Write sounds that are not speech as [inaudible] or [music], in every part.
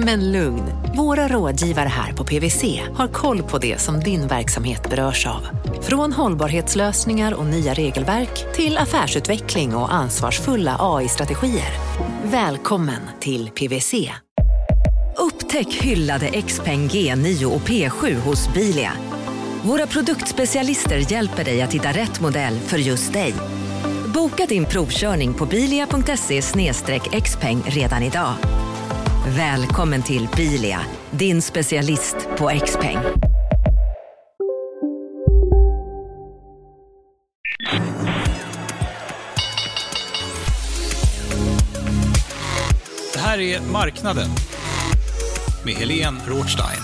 Men lugn, våra rådgivare här på PWC har koll på det som din verksamhet berörs av. Från hållbarhetslösningar och nya regelverk till affärsutveckling och ansvarsfulla AI-strategier. Välkommen till PWC. Upptäck hyllade XPeng G9 och P7 hos Bilia. Våra produktspecialister hjälper dig att hitta rätt modell för just dig. Boka din provkörning på bilia.se xpeng redan idag. Välkommen till Bilia, din specialist på X-peng. Det här är Marknaden med Helene Rothstein.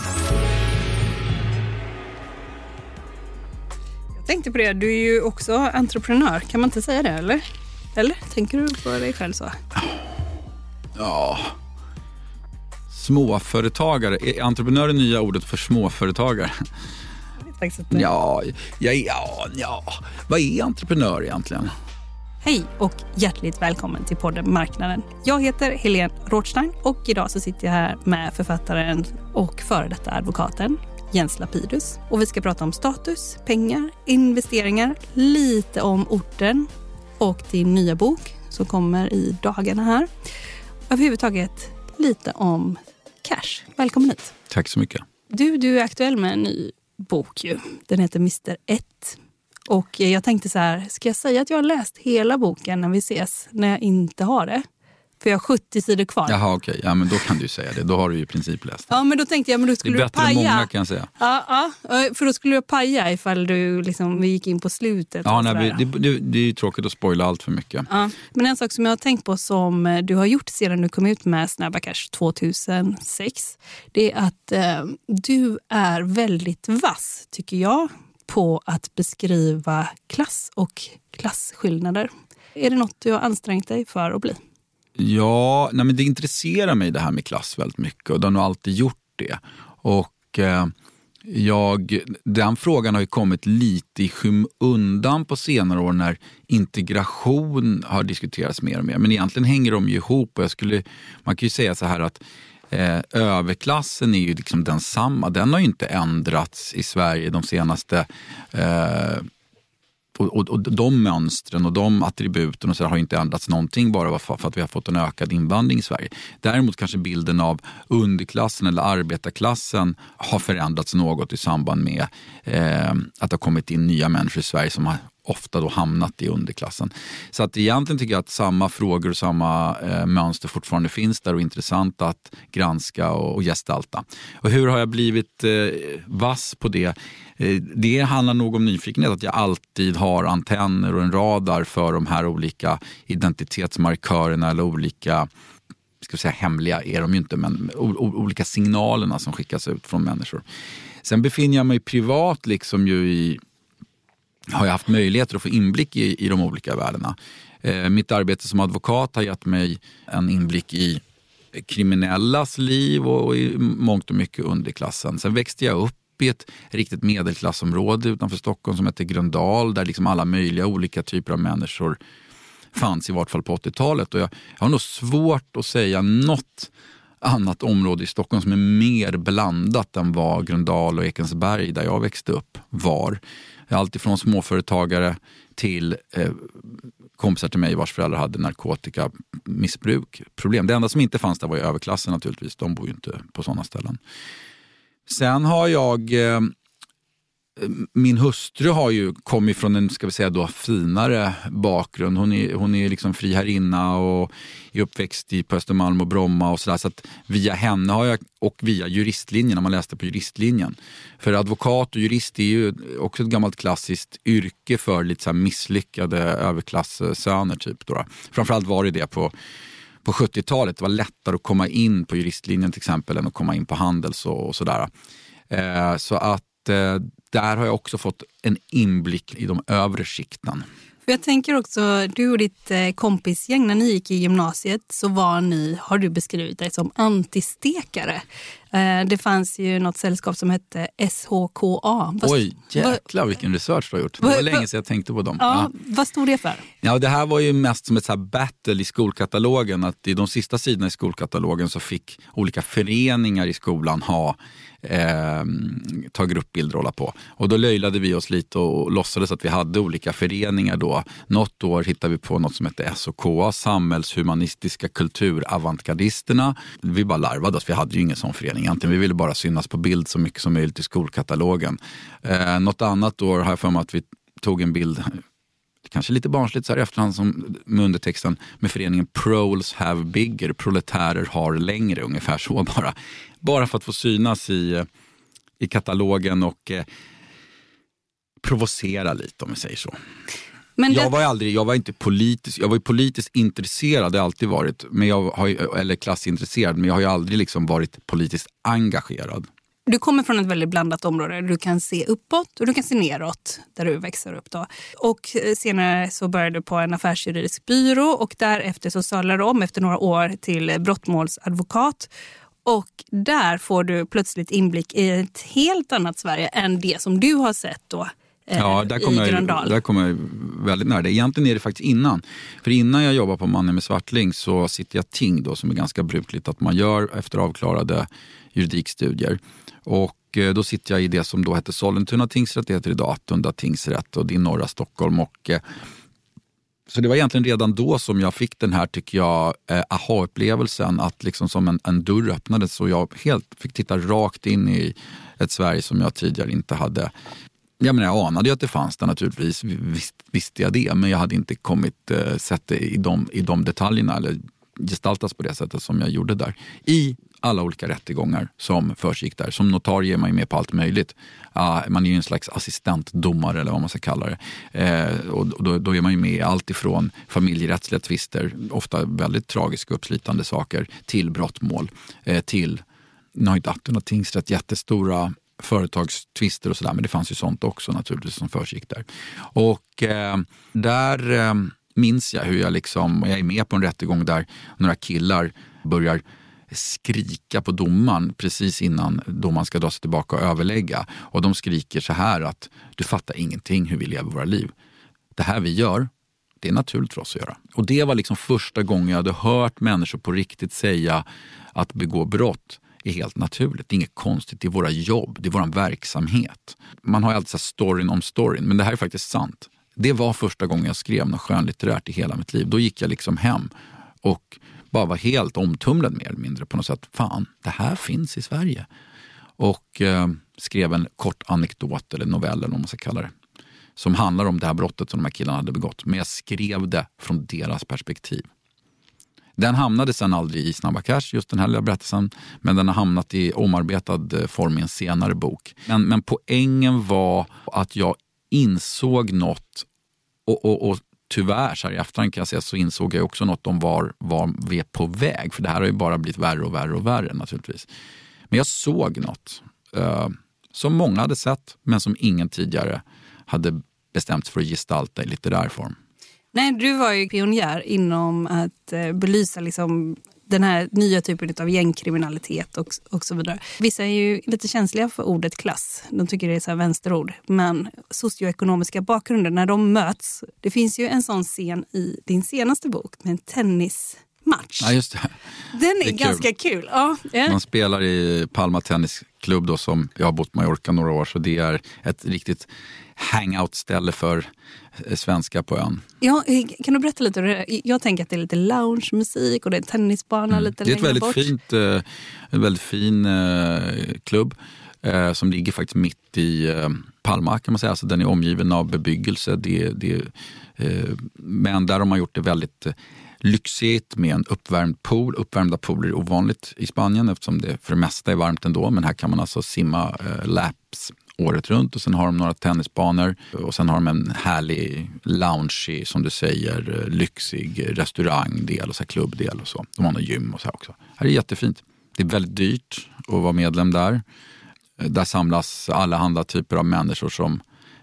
Jag tänkte på det, du är ju också entreprenör. Kan man inte säga det eller? Eller tänker du på dig själv så? Ja, småföretagare. Är entreprenör det nya ordet för småföretagare? Ja, ja, ja, ja. Vad är entreprenör egentligen? Hej och hjärtligt välkommen till podden Marknaden. Jag heter Helene Rothstein och idag så sitter jag här med författaren och före detta advokaten Jens Lapidus. Och vi ska prata om status, pengar, investeringar, lite om orten och din nya bok som kommer i dagarna här. Överhuvudtaget lite om cash. Välkommen hit. Tack så mycket. Du, du är aktuell med en ny bok. Ju. Den heter Mr 1. Och jag tänkte så här, ska jag säga att jag har läst hela boken när vi ses, när jag inte har det? För jag har 70 sidor kvar. Jaha, okej. Okay. Ja, men då kan du säga det. Då har du ju i princip läst. Ja, men då tänkte jag, men då skulle det är bättre än många kan jag säga. Ja, ja, för då skulle du paja ifall du liksom, vi gick in på slutet. Ja, nej, det, det, det, är ju tråkigt att spoila allt för mycket. Ja. Men en sak som jag har tänkt på som du har gjort sedan du kom ut med Snabba Cash 2006. Det är att eh, du är väldigt vass, tycker jag, på att beskriva klass och klasskillnader. Är det något du har ansträngt dig för att bli? Ja, nej men det intresserar mig det här med klass väldigt mycket och det har nog alltid gjort det. Och eh, jag, den frågan har ju kommit lite i skymundan på senare år när integration har diskuterats mer och mer. Men egentligen hänger de ju ihop och jag skulle, man kan ju säga så här att eh, överklassen är ju liksom densamma. Den har ju inte ändrats i Sverige de senaste eh, och, och, och, de mönstren och de attributen och så har inte ändrats någonting bara för att vi har fått en ökad invandring i Sverige. Däremot kanske bilden av underklassen eller arbetarklassen har förändrats något i samband med eh, att det har kommit in nya människor i Sverige som har ofta då hamnat i underklassen. Så att egentligen tycker jag att samma frågor och samma eh, mönster fortfarande finns där och är intressant att granska och, och gestalta. Och hur har jag blivit eh, vass på det? Eh, det handlar nog om nyfikenhet, att jag alltid har antenner och en radar för de här olika identitetsmarkörerna eller olika ska säga hemliga är de ju inte, men olika signalerna som skickas ut från människor. Sen befinner jag mig privat liksom ju i har jag haft möjligheter att få inblick i, i de olika världarna. Eh, mitt arbete som advokat har gett mig en inblick i kriminellas liv och i mångt och mycket underklassen. Sen växte jag upp i ett riktigt medelklassområde utanför Stockholm som heter Gröndal där liksom alla möjliga olika typer av människor fanns i vart fall på 80-talet. Och jag, jag har nog svårt att säga något annat område i Stockholm som är mer blandat än vad Gröndal och Ekensberg där jag växte upp var. Alltifrån småföretagare till eh, kompisar till mig vars föräldrar hade narkotikamissbruk. Problem. Det enda som inte fanns där var ju överklassen naturligtvis. De bor ju inte på sådana ställen. Sen har jag eh, min hustru har ju kommit från en ska vi säga då, finare bakgrund. Hon är, hon är liksom friherrinna och är uppväxt i, på Östermalm och Bromma och sådär. Så att via henne har jag, och via juristlinjen, när man läste på juristlinjen. För advokat och jurist är ju också ett gammalt klassiskt yrke för lite så misslyckade överklassöner. Typ då. Framförallt var det det på på 70-talet. Det var lättare att komma in på juristlinjen till exempel än att komma in på Handels och, och sådär. Eh, så att eh, där har jag också fått en inblick i de övre skikten. För jag tänker också, du och ditt eh, kompisgäng, när ni gick i gymnasiet så var ni, har du beskrivit dig som antistekare. Eh, det fanns ju något sällskap som hette SHKA. Vad- Oj, jäklar vilken research du har gjort. Det var länge sedan jag tänkte på dem. Ja, Ja. Vad stod det för? Ja, det här var ju mest som ett så battle i skolkatalogen. Att I de sista sidorna i skolkatalogen så fick olika föreningar i skolan ha eh, ta gruppbilder och hålla på. Och då löjlade vi oss lite och låtsades att vi hade olika föreningar då. Något år hittade vi på något som hette SOK, Samhällshumanistiska kulturavantgardisterna. Vi bara larvade oss, vi hade ju ingen sån förening egentligen. Vi ville bara synas på bild så mycket som möjligt i skolkatalogen. Eh, något annat år har jag för mig att vi tog en bild kanske lite barnsligt så här i efterhand som med undertexten med föreningen Proles have bigger, proletärer har längre, ungefär så bara. Bara för att få synas i, i katalogen och eh, provocera lite om vi säger så. Men det, Jag var, ju aldrig, jag var inte politisk, jag var ju politiskt intresserad, det har alltid varit, men jag har, eller klassintresserad, men jag har ju aldrig liksom varit politiskt engagerad. Du kommer från ett väldigt blandat område. Du kan se uppåt och du kan se neråt där du växer upp. Då. Och eh, senare så började du på en affärsjuridisk byrå och därefter så sadlade du om efter några år till brottmålsadvokat. Och där får du plötsligt inblick i ett helt annat Sverige än det som du har sett då eh, Ja, där i kommer jag, Gröndal. där kommer jag väldigt nära det. Egentligen är det faktiskt innan. För innan jag jobbar på Mannen med Svartling så sitter jag ting då som är ganska brukligt att man gör efter avklarade juridikstudier. Och eh, då sitter jag i det som då hette Sollentuna tingsrätt, det heter idag Attunda tingsrätt och det är norra Stockholm. Och, eh, så det var egentligen redan då som jag fick den här, tycker jag, aha-upplevelsen att liksom som en, en dörr öppnades och jag helt fick titta rakt in i ett Sverige som jag tidigare inte hade jag, menar, jag anade ju att det fanns där naturligtvis, visst, visste jag det, men jag hade inte kommit eh, sett det i de, i de detaljerna eller gestaltats på det sättet som jag gjorde där. I alla olika rättegångar som försiggick där. Som notarie är man ju med på allt möjligt. Uh, man är ju en slags assistentdomare eller vad man ska kalla det. Uh, och då, då är man ju med i allt ifrån familjerättsliga tvister, ofta väldigt tragiska och uppslitande saker, till brottmål, Uh, till nu har inte Attuna tingsrätt jättestora företagstvister och sådär, men det fanns ju sånt också naturligtvis som försiggick där. Och eh, där eh, minns jag hur jag liksom, jag är med på en rättegång där några killar börjar skrika på domaren precis innan domaren ska dra sig tillbaka och överlägga. Och de skriker så här att du fattar ingenting hur vi lever våra liv. Det här vi gör, det är naturligt för oss att göra. Och det var liksom första gången jag hade hört människor på riktigt säga att begå brott är helt naturligt. Det är inget konstigt, det är våra jobb, det är vår verksamhet. Man har ju alltid så här storyn om storyn, men det här är faktiskt sant. Det var första gången jag skrev något skönlitterärt i hela mitt liv. Då gick jag liksom hem och bara var helt omtumlad mer eller mindre på något sätt. Fan, det här finns i Sverige. Och eh, skrev en kort anekdot eller novell eller vad man ska kalla det. Som handlar om det här brottet som de här killarna hade begått. Men jag skrev det från deras perspektiv. Den hamnade sen aldrig i Snabba Cash, just den här lilla berättelsen. Men den har hamnat i omarbetad eh, form i en senare bok. Men, men poängen var att jag insåg något och, och, och tyvärr så här i efterhand kan jag säga så insåg jag också något om var, var vi är på väg. För det här har ju bara blivit värre och värre och värre naturligtvis. Men jag såg något eh, som många hade sett men som ingen tidigare hade bestämt sig för att gestalta i litterär form. Nej, du var ju pionjär inom att eh, belysa liksom den här nya typen av gängkriminalitet och, och så vidare. Vissa är ju lite känsliga för ordet klass. De tycker det är så vänsterord. Men socioekonomiska bakgrunder, när de möts. Det finns ju en sån scen i din senaste bok med en tennismatch. Ja, just det. Den Det är, är kul. ganska kul. Ja, ja. Man spelar i Palma Tennisklubb då som jag har bott på Mallorca några år så det är ett riktigt hangout-ställe för eh, svenskar på ön. Ja, eh, kan du berätta lite? om det? Jag tänker att det är lite lounge-musik och det är en tennisbana lite Mm. Det är ett längre väldigt bort. fint, eh, en väldigt fin klubb som ligger faktiskt mitt i Palma kan man säga. Alltså den är omgiven av bebyggelse. Det, det, men där har man gjort det väldigt lyxigt med en uppvärmd pool. Uppvärmda pooler är ovanligt i Spanien eftersom det för det mesta är varmt ändå. Men här kan man alltså simma eh, laps året runt och sen har de några tennisbanor och sen har de en härlig lounge, som du säger, eh, lyxig restaurangdel och så här klubbdel och så. De har något gym och så här också. Det är jättefint. Det är väldigt dyrt att vara medlem där. Eh, där samlas alla andra typer av människor som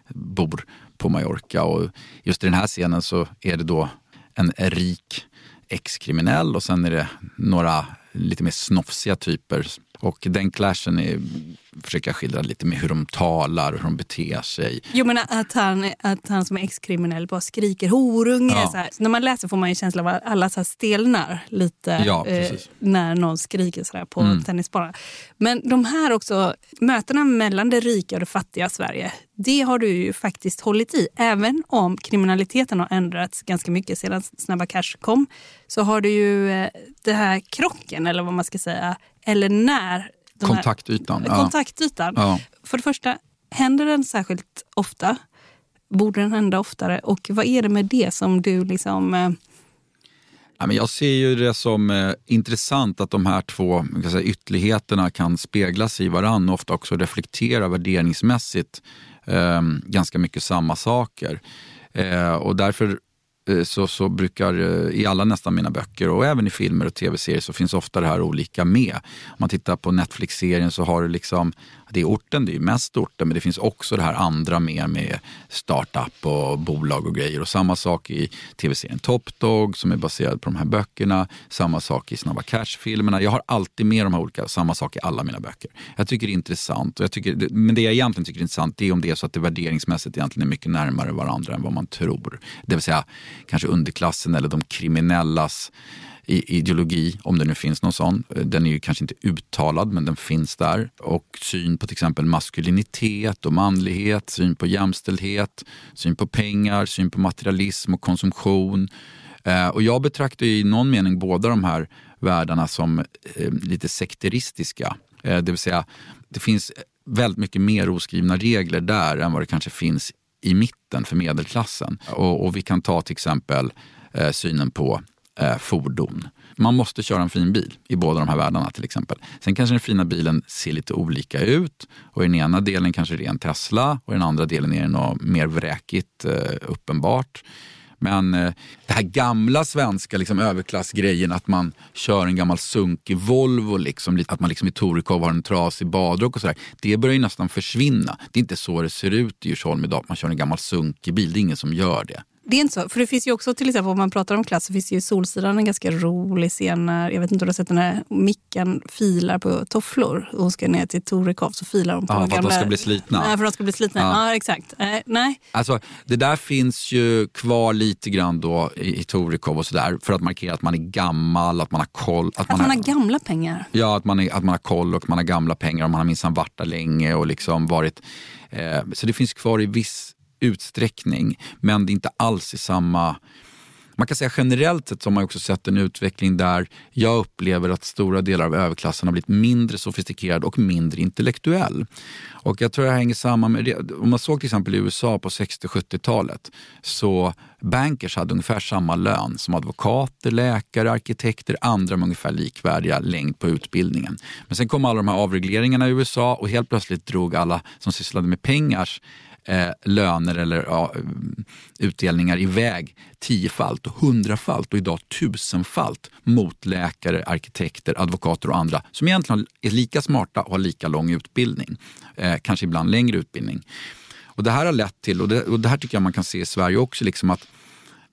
bor på Mallorca. Och just i den här scenen så är det då en rik ex-kriminell och sen är det några lite mer snofsiga typer. Och den clashen är, försöker jag skildra lite med hur de talar och hur de beter sig. Jo men att han, att han som är ex-kriminell bara skriker horunge. Ja. Så här. Så när man läser får man en känsla av att alla så stelnar lite Ja, eh, när någon skriker så där på Mm. tennisbanan. Men de här också, mötena mellan det rika och det fattiga Sverige, det har du ju faktiskt hållit i. Även om kriminaliteten har ändrats ganska mycket sedan Snabba Cash kom så har du ju eh, det här krocken, eller vad man ska säga, eller när de här- Kontaktytan. Ja. kontaktytan. Ja. För det första, händer den särskilt ofta? Borde den hända oftare? Och vad är det med det som du liksom... Eh, Ja, men jag ser ju det som eh, intressant att de här två säga, ytterligheterna kan speglas i varann och ofta också reflektera värderingsmässigt eh, ganska mycket samma saker. Eh, och därför Eh, så, så brukar eh, i alla nästan mina böcker och även i filmer och tv-serier så finns ofta det här olika med. Om man tittar på Netflix-serien så har du liksom, det är orten, det är mest orten men det finns också det här andra med, med startup och bolag och grejer. Och samma sak i tv-serien Top Dog som är baserad på de här böckerna. Samma sak i Snabba Cash-filmerna. Jag har alltid med de här olika, samma sak i alla mina böcker. Jag tycker det är intressant. Och jag tycker, men det jag egentligen tycker är intressant det är om det är så att det värderingsmässigt egentligen är mycket närmare varandra än vad man tror. Det vill säga kanske underklassen eller de kriminellas ideologi, om det nu finns någon sån. Den är ju kanske inte uttalad, men den finns där. Och syn på till exempel maskulinitet och manlighet, syn på jämställdhet, syn på pengar, syn på materialism och konsumtion. Eh, och jag betraktar ju i någon mening båda de här världarna som eh, lite sekteristiska. Eh, det vill säga, det finns väldigt mycket mer oskrivna regler där än vad det kanske finns i mitten för medelklassen. Och, och vi kan ta till exempel eh, synen på eh, fordon. Man måste köra en fin bil i båda de här världarna till exempel. Sen kanske den fina bilen ser lite olika ut och i den ena delen kanske det är en Tesla och i den andra delen är det något mer vräkigt eh, uppenbart. Men eh, det här gamla svenska liksom, överklassgrejen att man kör en gammal sunkig Volvo, liksom, att man liksom i Torekov har en trasig badrock och sådär. Det börjar ju nästan försvinna. Det är inte så det ser ut i Djursholm idag, att man kör en gammal sunkig bil. Det är ingen som gör det det är inte så. För det finns ju också till exempel om man pratar om klass så finns det ju Solsidan en ganska rolig scen när, jag vet inte om du har sett den här Mickan filar på tofflor. Hon ska ner till Torekov så filar hon på Ja, för att de gamla... ska bli slitna. Nej, för att de ska bli slitna. Ja. Ja, exakt. Eh, nej, Alltså, det där finns ju kvar lite grann då i, i Torekov och sådär för att markera att man är gammal, att man har koll. att man har gamla pengar. Ja, att man, är, att man har koll och man har gamla pengar och man har minsann varit där länge och liksom varit... Eh, så det finns kvar i viss utsträckning, men det är inte alls i samma... Man kan säga generellt sett så har man också sett en utveckling där jag upplever att stora delar av överklassen har blivit mindre sofistikerad och mindre intellektuell. Och jag tror det här hänger samman med det. Om man såg till exempel i USA på 60-70-talet så bankers hade ungefär samma lön som advokater, läkare, arkitekter, andra med ungefär likvärdiga längd på utbildningen. Men sen kom alla de här avregleringarna i USA och helt plötsligt drog alla som sysslade med pengars eh, löner eller ja, utdelningar iväg tiofalt och hundrafalt och idag tusenfalt mot läkare, arkitekter, advokater och andra som egentligen är lika smarta och har lika lång utbildning. Eh, kanske ibland längre utbildning. Och Det här har lett till, och det, och det här tycker jag man kan se i Sverige också, liksom att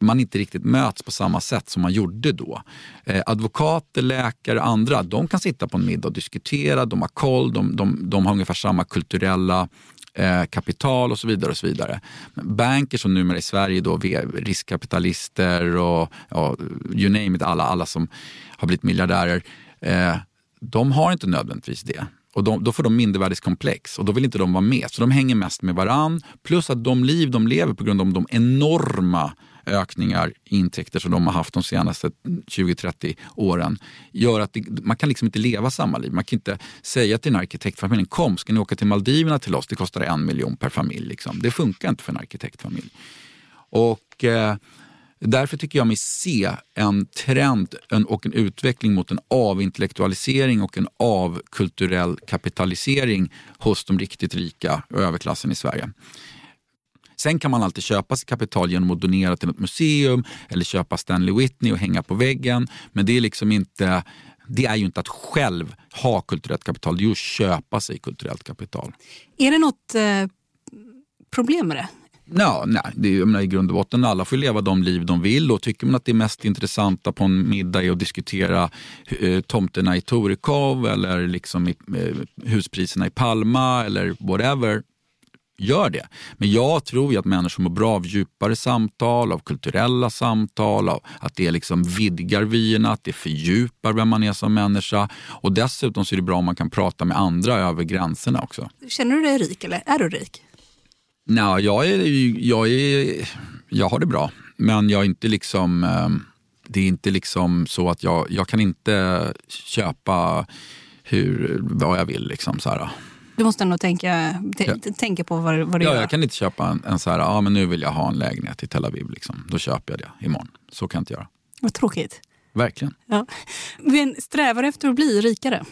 man inte riktigt möts på samma sätt som man gjorde då. Eh, advokater, läkare, och andra, de kan sitta på en middag och diskutera, de har koll, de, de, de har ungefär samma kulturella eh, kapital och så vidare. och så vidare. Banker som numera i Sverige då, riskkapitalister och ja, you name it, alla, alla som har blivit miljardärer, eh, de har inte nödvändigtvis det. Och de, då får de mindervärdeskomplex och då vill inte de vara med. Så de hänger mest med varann. Plus att de liv de lever på grund av de enorma ökningar i intäkter som de har haft de senaste 20-30 åren gör att det, man kan liksom inte leva samma liv. Man kan inte säga till en arkitektfamilj, kom ska ni åka till Maldiverna till oss, det kostar en miljon per familj. Liksom. Det funkar inte för en arkitektfamilj. Och eh, Därför tycker jag mig se en trend en, och en utveckling mot en avintellektualisering och en avkulturell kapitalisering hos de riktigt rika och överklassen i Sverige. Sen kan man alltid köpa sitt kapital genom att donera till ett museum eller köpa Stanley Whitney och hänga på väggen. Men det är liksom inte det är ju inte att själv ha kulturellt kapital, det är ju att köpa sig kulturellt kapital. Är det något eh, problem med det? Ja, nej, det är, jag menar, I grund och botten, alla får leva de liv de vill och tycker man att det är mest intressanta på en middag är att diskutera eh, tomterna i Torekov eller liksom i, eh, huspriserna i Palma eller whatever, gör det. Men jag tror ju att människor mår bra av djupare samtal, av kulturella samtal, av att det liksom vidgar vyerna, att det fördjupar vem man är som människa. Och dessutom så är det bra om man kan prata med andra över gränserna också. Känner du dig rik eller är du rik? Nej, jag, är, jag, är, jag har det bra. Men jag är inte liksom... ehm, Det är inte liksom så att jag, jag kan inte köpa hur, vad jag vill. Liksom, så här. Du måste ändå tänka, Ja. tänka på vad, vad du Ja, gör. jag kan inte köpa en, en så här, ja men nu vill jag ha en lägenhet i Tel Aviv. Liksom. Då köper jag det imorgon. Så kan jag inte göra. Vad tråkigt. Verkligen. Ja. Men strävar efter att bli rikare?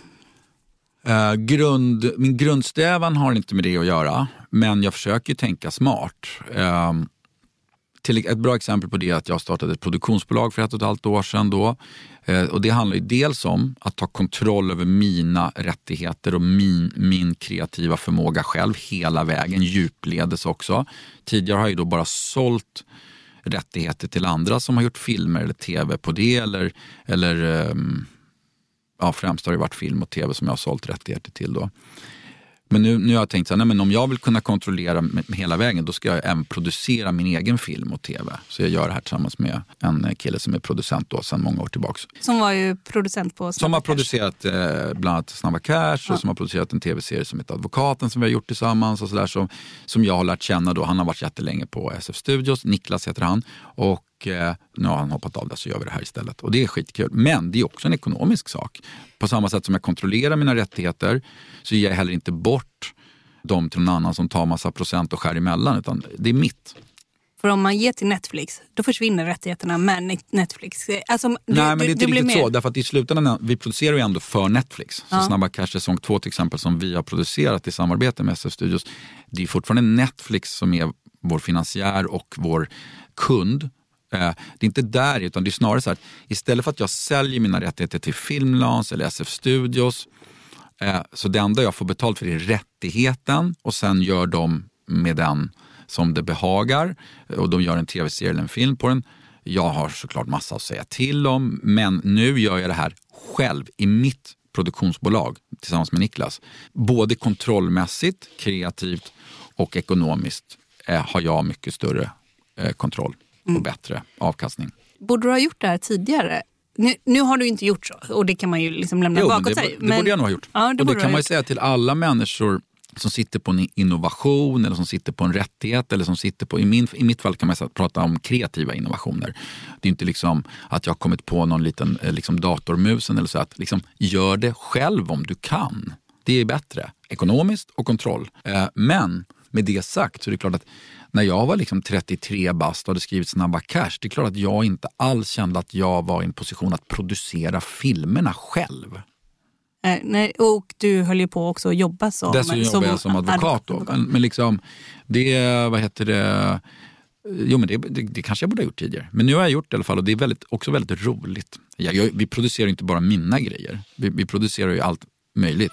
Eh, grund, min grundsträvan har inte med det att göra, men jag försöker tänka smart. Eh, till ett bra exempel på det är att jag startade ett produktionsbolag för ett och ett halvt år sedan. Då. Eh, och det handlar ju dels om att ta kontroll över mina rättigheter och min, min kreativa förmåga själv hela vägen, djupledes också. Tidigare har jag ju då bara sålt rättigheter till andra som har gjort filmer eller tv på det eller, eller ehm, ja, främst har det varit film och tv som jag har sålt rättigheter till. Då. Men nu, nu har jag tänkt så här, nej, men om jag vill kunna kontrollera hela vägen då ska jag även producera min egen film och tv. Så jag gör det här tillsammans med en kille som är producent då sedan många år tillbaka. Som var ju producent på Som har Snabba Cash. producerat eh, bland annat Snabba Cash och som har producerat en tv-serie som heter Advokaten som vi har gjort tillsammans och sådär som, som jag har lärt känna då. Han har varit jättelänge på SF Studios, Niklas heter han. Och eh, nu har han hoppat av det så gör vi det här istället. Och det är skitkul. Men det är också en ekonomisk sak. På samma sätt som jag kontrollerar mina rättigheter så ger jag heller inte bort dem till någon annan som tar massa procent och skär emellan. Utan det är mitt. För om man ger till Netflix, då försvinner rättigheterna med Netflix. Alltså, du, Nej, men det är inte riktigt så. Därför att i slutändan, vi producerar ju ändå för Netflix. Så Ja. Snabba Cash säsong 2 till exempel som vi har producerat i samarbete med SF Studios. Det är fortfarande Netflix som är vår finansiär och vår kund. Eh, det är inte där, utan det är snarare så här att istället för att jag säljer mina rättigheter till Filmlans eller SF Studios eh, Så det enda jag får betalt för är rättigheten och sen gör de med den som det behagar. Eh, och de gör en tv-serie eller en film på den. Jag har såklart massa att säga till om, men nu gör jag det här själv i mitt produktionsbolag tillsammans med Niklas. Både kontrollmässigt, kreativt och ekonomiskt eh, har jag mycket större eh, kontroll och bättre avkastning. Borde du ha gjort det här tidigare? Nu, nu har du inte gjort så och det kan man ju liksom lämna Jo, men bakåt det, sig. det borde jag nog ha gjort. Ja, det och det kan man ju säga till alla människor som sitter på en innovation eller som sitter på en rättighet eller som sitter på, i, min, i mitt fall kan man säga, prata om kreativa innovationer. Det är inte liksom att jag har kommit på någon liten eh, liksom datormusen eller så. Att liksom, gör det själv om du kan. Det är bättre, ekonomiskt och kontroll. Eh, men med det sagt så är det klart att när jag var liksom 33 bast och hade skrivit Snabba Cash, det är klart att jag inte alls kände att jag var i en position att producera filmerna själv. Eh, nej, och du höll ju på också att jobba som, Dessutom jobbar jag som advokat. Då. Men, men liksom, det, vad heter det, jo men det, det, det kanske jag borde ha gjort tidigare. Men nu har jag gjort det i alla fall och det är väldigt, också väldigt roligt. Jag, jag, vi producerar inte bara mina grejer, vi, vi producerar ju allt möjligt.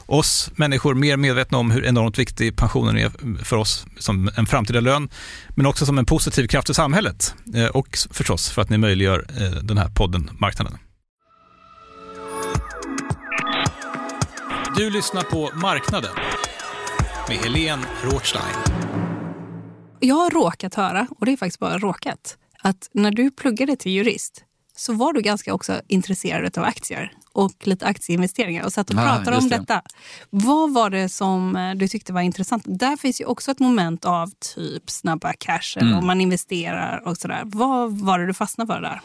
oss människor mer medvetna om hur enormt viktig pensionen är för oss som en framtida lön, men också som en positiv kraft i samhället eh, och förstås för att ni möjliggör eh, den här podden Marknaden. Du lyssnar på Marknaden med Helene Rothstein. Jag har råkat höra, och det är faktiskt bara råkat, att när du pluggade till jurist så var du ganska också intresserad av aktier och lite aktieinvesteringar och satt och pratade ah, om det. detta. Vad var det som eh, du tyckte var intressant? Där finns ju också ett moment av typ snabba cash mm. om man investerar och sådär. Vad var det du fastnade för där?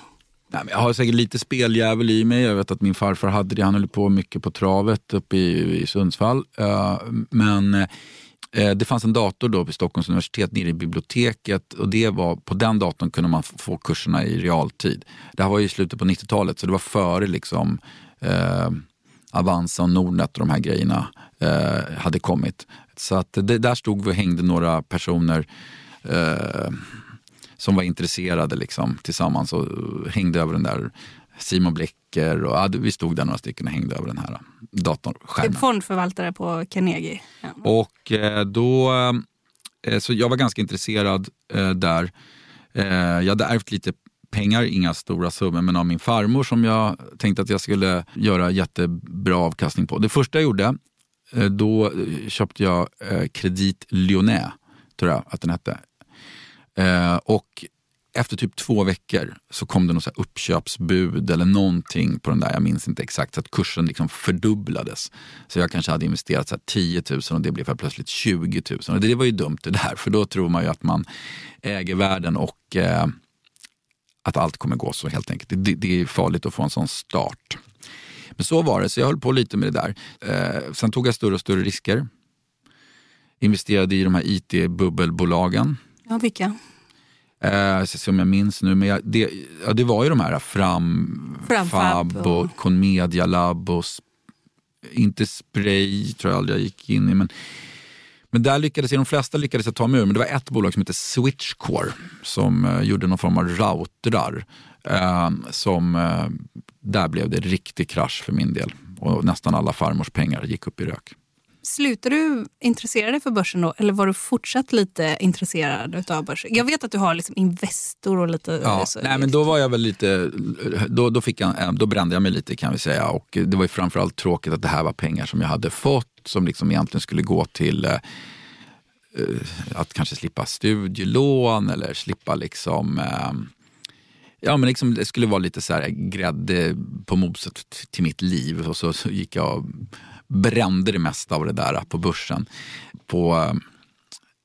Nej, jag har säkert lite speljävel i mig. Jag vet att min farfar hade det. Han höll på mycket på travet uppe i, i Sundsvall. Uh, men uh, det fanns en dator då på Stockholms universitet nere i biblioteket och det var, på den datorn kunde man få kurserna i realtid. Det här var i slutet på 90-talet så det var före liksom uh, Avanza och Nordnet och de här grejerna hade kommit. Så att det, där stod vi och hängde några personer som var intresserade liksom, tillsammans och hängde över den där Simon Blecker och ja, vi stod där några stycken och hängde över den här datorskärmen. Typ fondförvaltare på Carnegie. Ja. Och eh, då, eh, så jag var ganska intresserad eh, där. jag hade ärvt lite pengar, inga stora summor, men av min farmor som jag tänkte att jag skulle göra jättebra avkastning på. Det första jag gjorde, eh, då eh, köpte jag eh, Credit Lyonnais, tror jag att den hette. Och efter typ två veckor så kom det något så uppköpsbud eller någonting på den där, jag minns inte exakt, så att kursen liksom fördubblades. Så jag kanske hade investerat så 10 000 och det blev plötsligt 20 000. Och det var ju dumt det där, för då tror man ju att man äger världen och eh, att allt kommer gå så helt enkelt. Det, det, är farligt att få en sån start. Men så var det, så jag höll på lite med det där. Eh, sen tog jag större och större risker. Investerade i de här IT-bubbelbolagen Ja, vilka? Eh, se om jag minns nu, men jag, det, ja, det var ju de här Fram, Fab och, och Conmedia Lab och inte Spray tror jag aldrig jag gick in i. Men, men där lyckades i de flesta lyckades jag ta mig ur, men det var ett bolag som hette Switchcore som eh, gjorde någon form av routrar. Eh, som, eh, där blev det riktig krasch för min del och nästan alla farmors pengar gick upp i rök. Slutade du intressera dig för börsen då? Eller var du fortsatt lite intresserad av börsen? Jag vet att du har liksom Investor och lite... Ja, så, nej, men då var jag väl lite... Då, då, fick jag, då brände jag mig lite kan vi säga. Och det var ju framförallt tråkigt att det här var pengar som jag hade fått som liksom egentligen skulle gå till eh, eh att kanske slippa studielån eller slippa liksom eh, Ja, men liksom, det skulle vara lite så här grädde på moset till mitt liv. Och så, så gick jag brände det mesta av det där på börsen. På eh,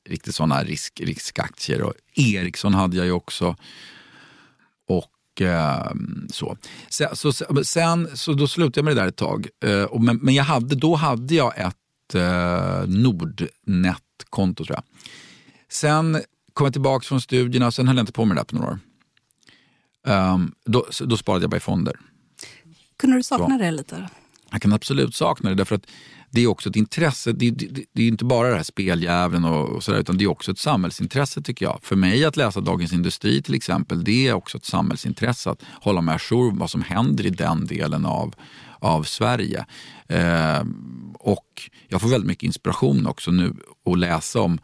riktigt sådana risk, riskaktier. Och Ericsson hade jag ju också. Och eh, så. Sen, så, sen, så då slutade jag med det där ett tag. Eh, och, men, men jag hade, då hade jag ett eh, Nordnet-konto tror jag. Sen kom jag tillbaka från studierna, sen höll jag inte på med det där på några år. Um, då, då sparade jag bara i fonder. Kunde du sakna så. det lite? Jag kan absolut sakna det därför att det är också ett intresse. Det, det, det är inte bara det här speljäveln och, och sådär utan det är också ett samhällsintresse tycker jag. För mig att läsa Dagens Industri till exempel, det är också ett samhällsintresse att hålla mig ajour vad som händer i den delen av, av Sverige. Eh, och jag får väldigt mycket inspiration också nu att läsa om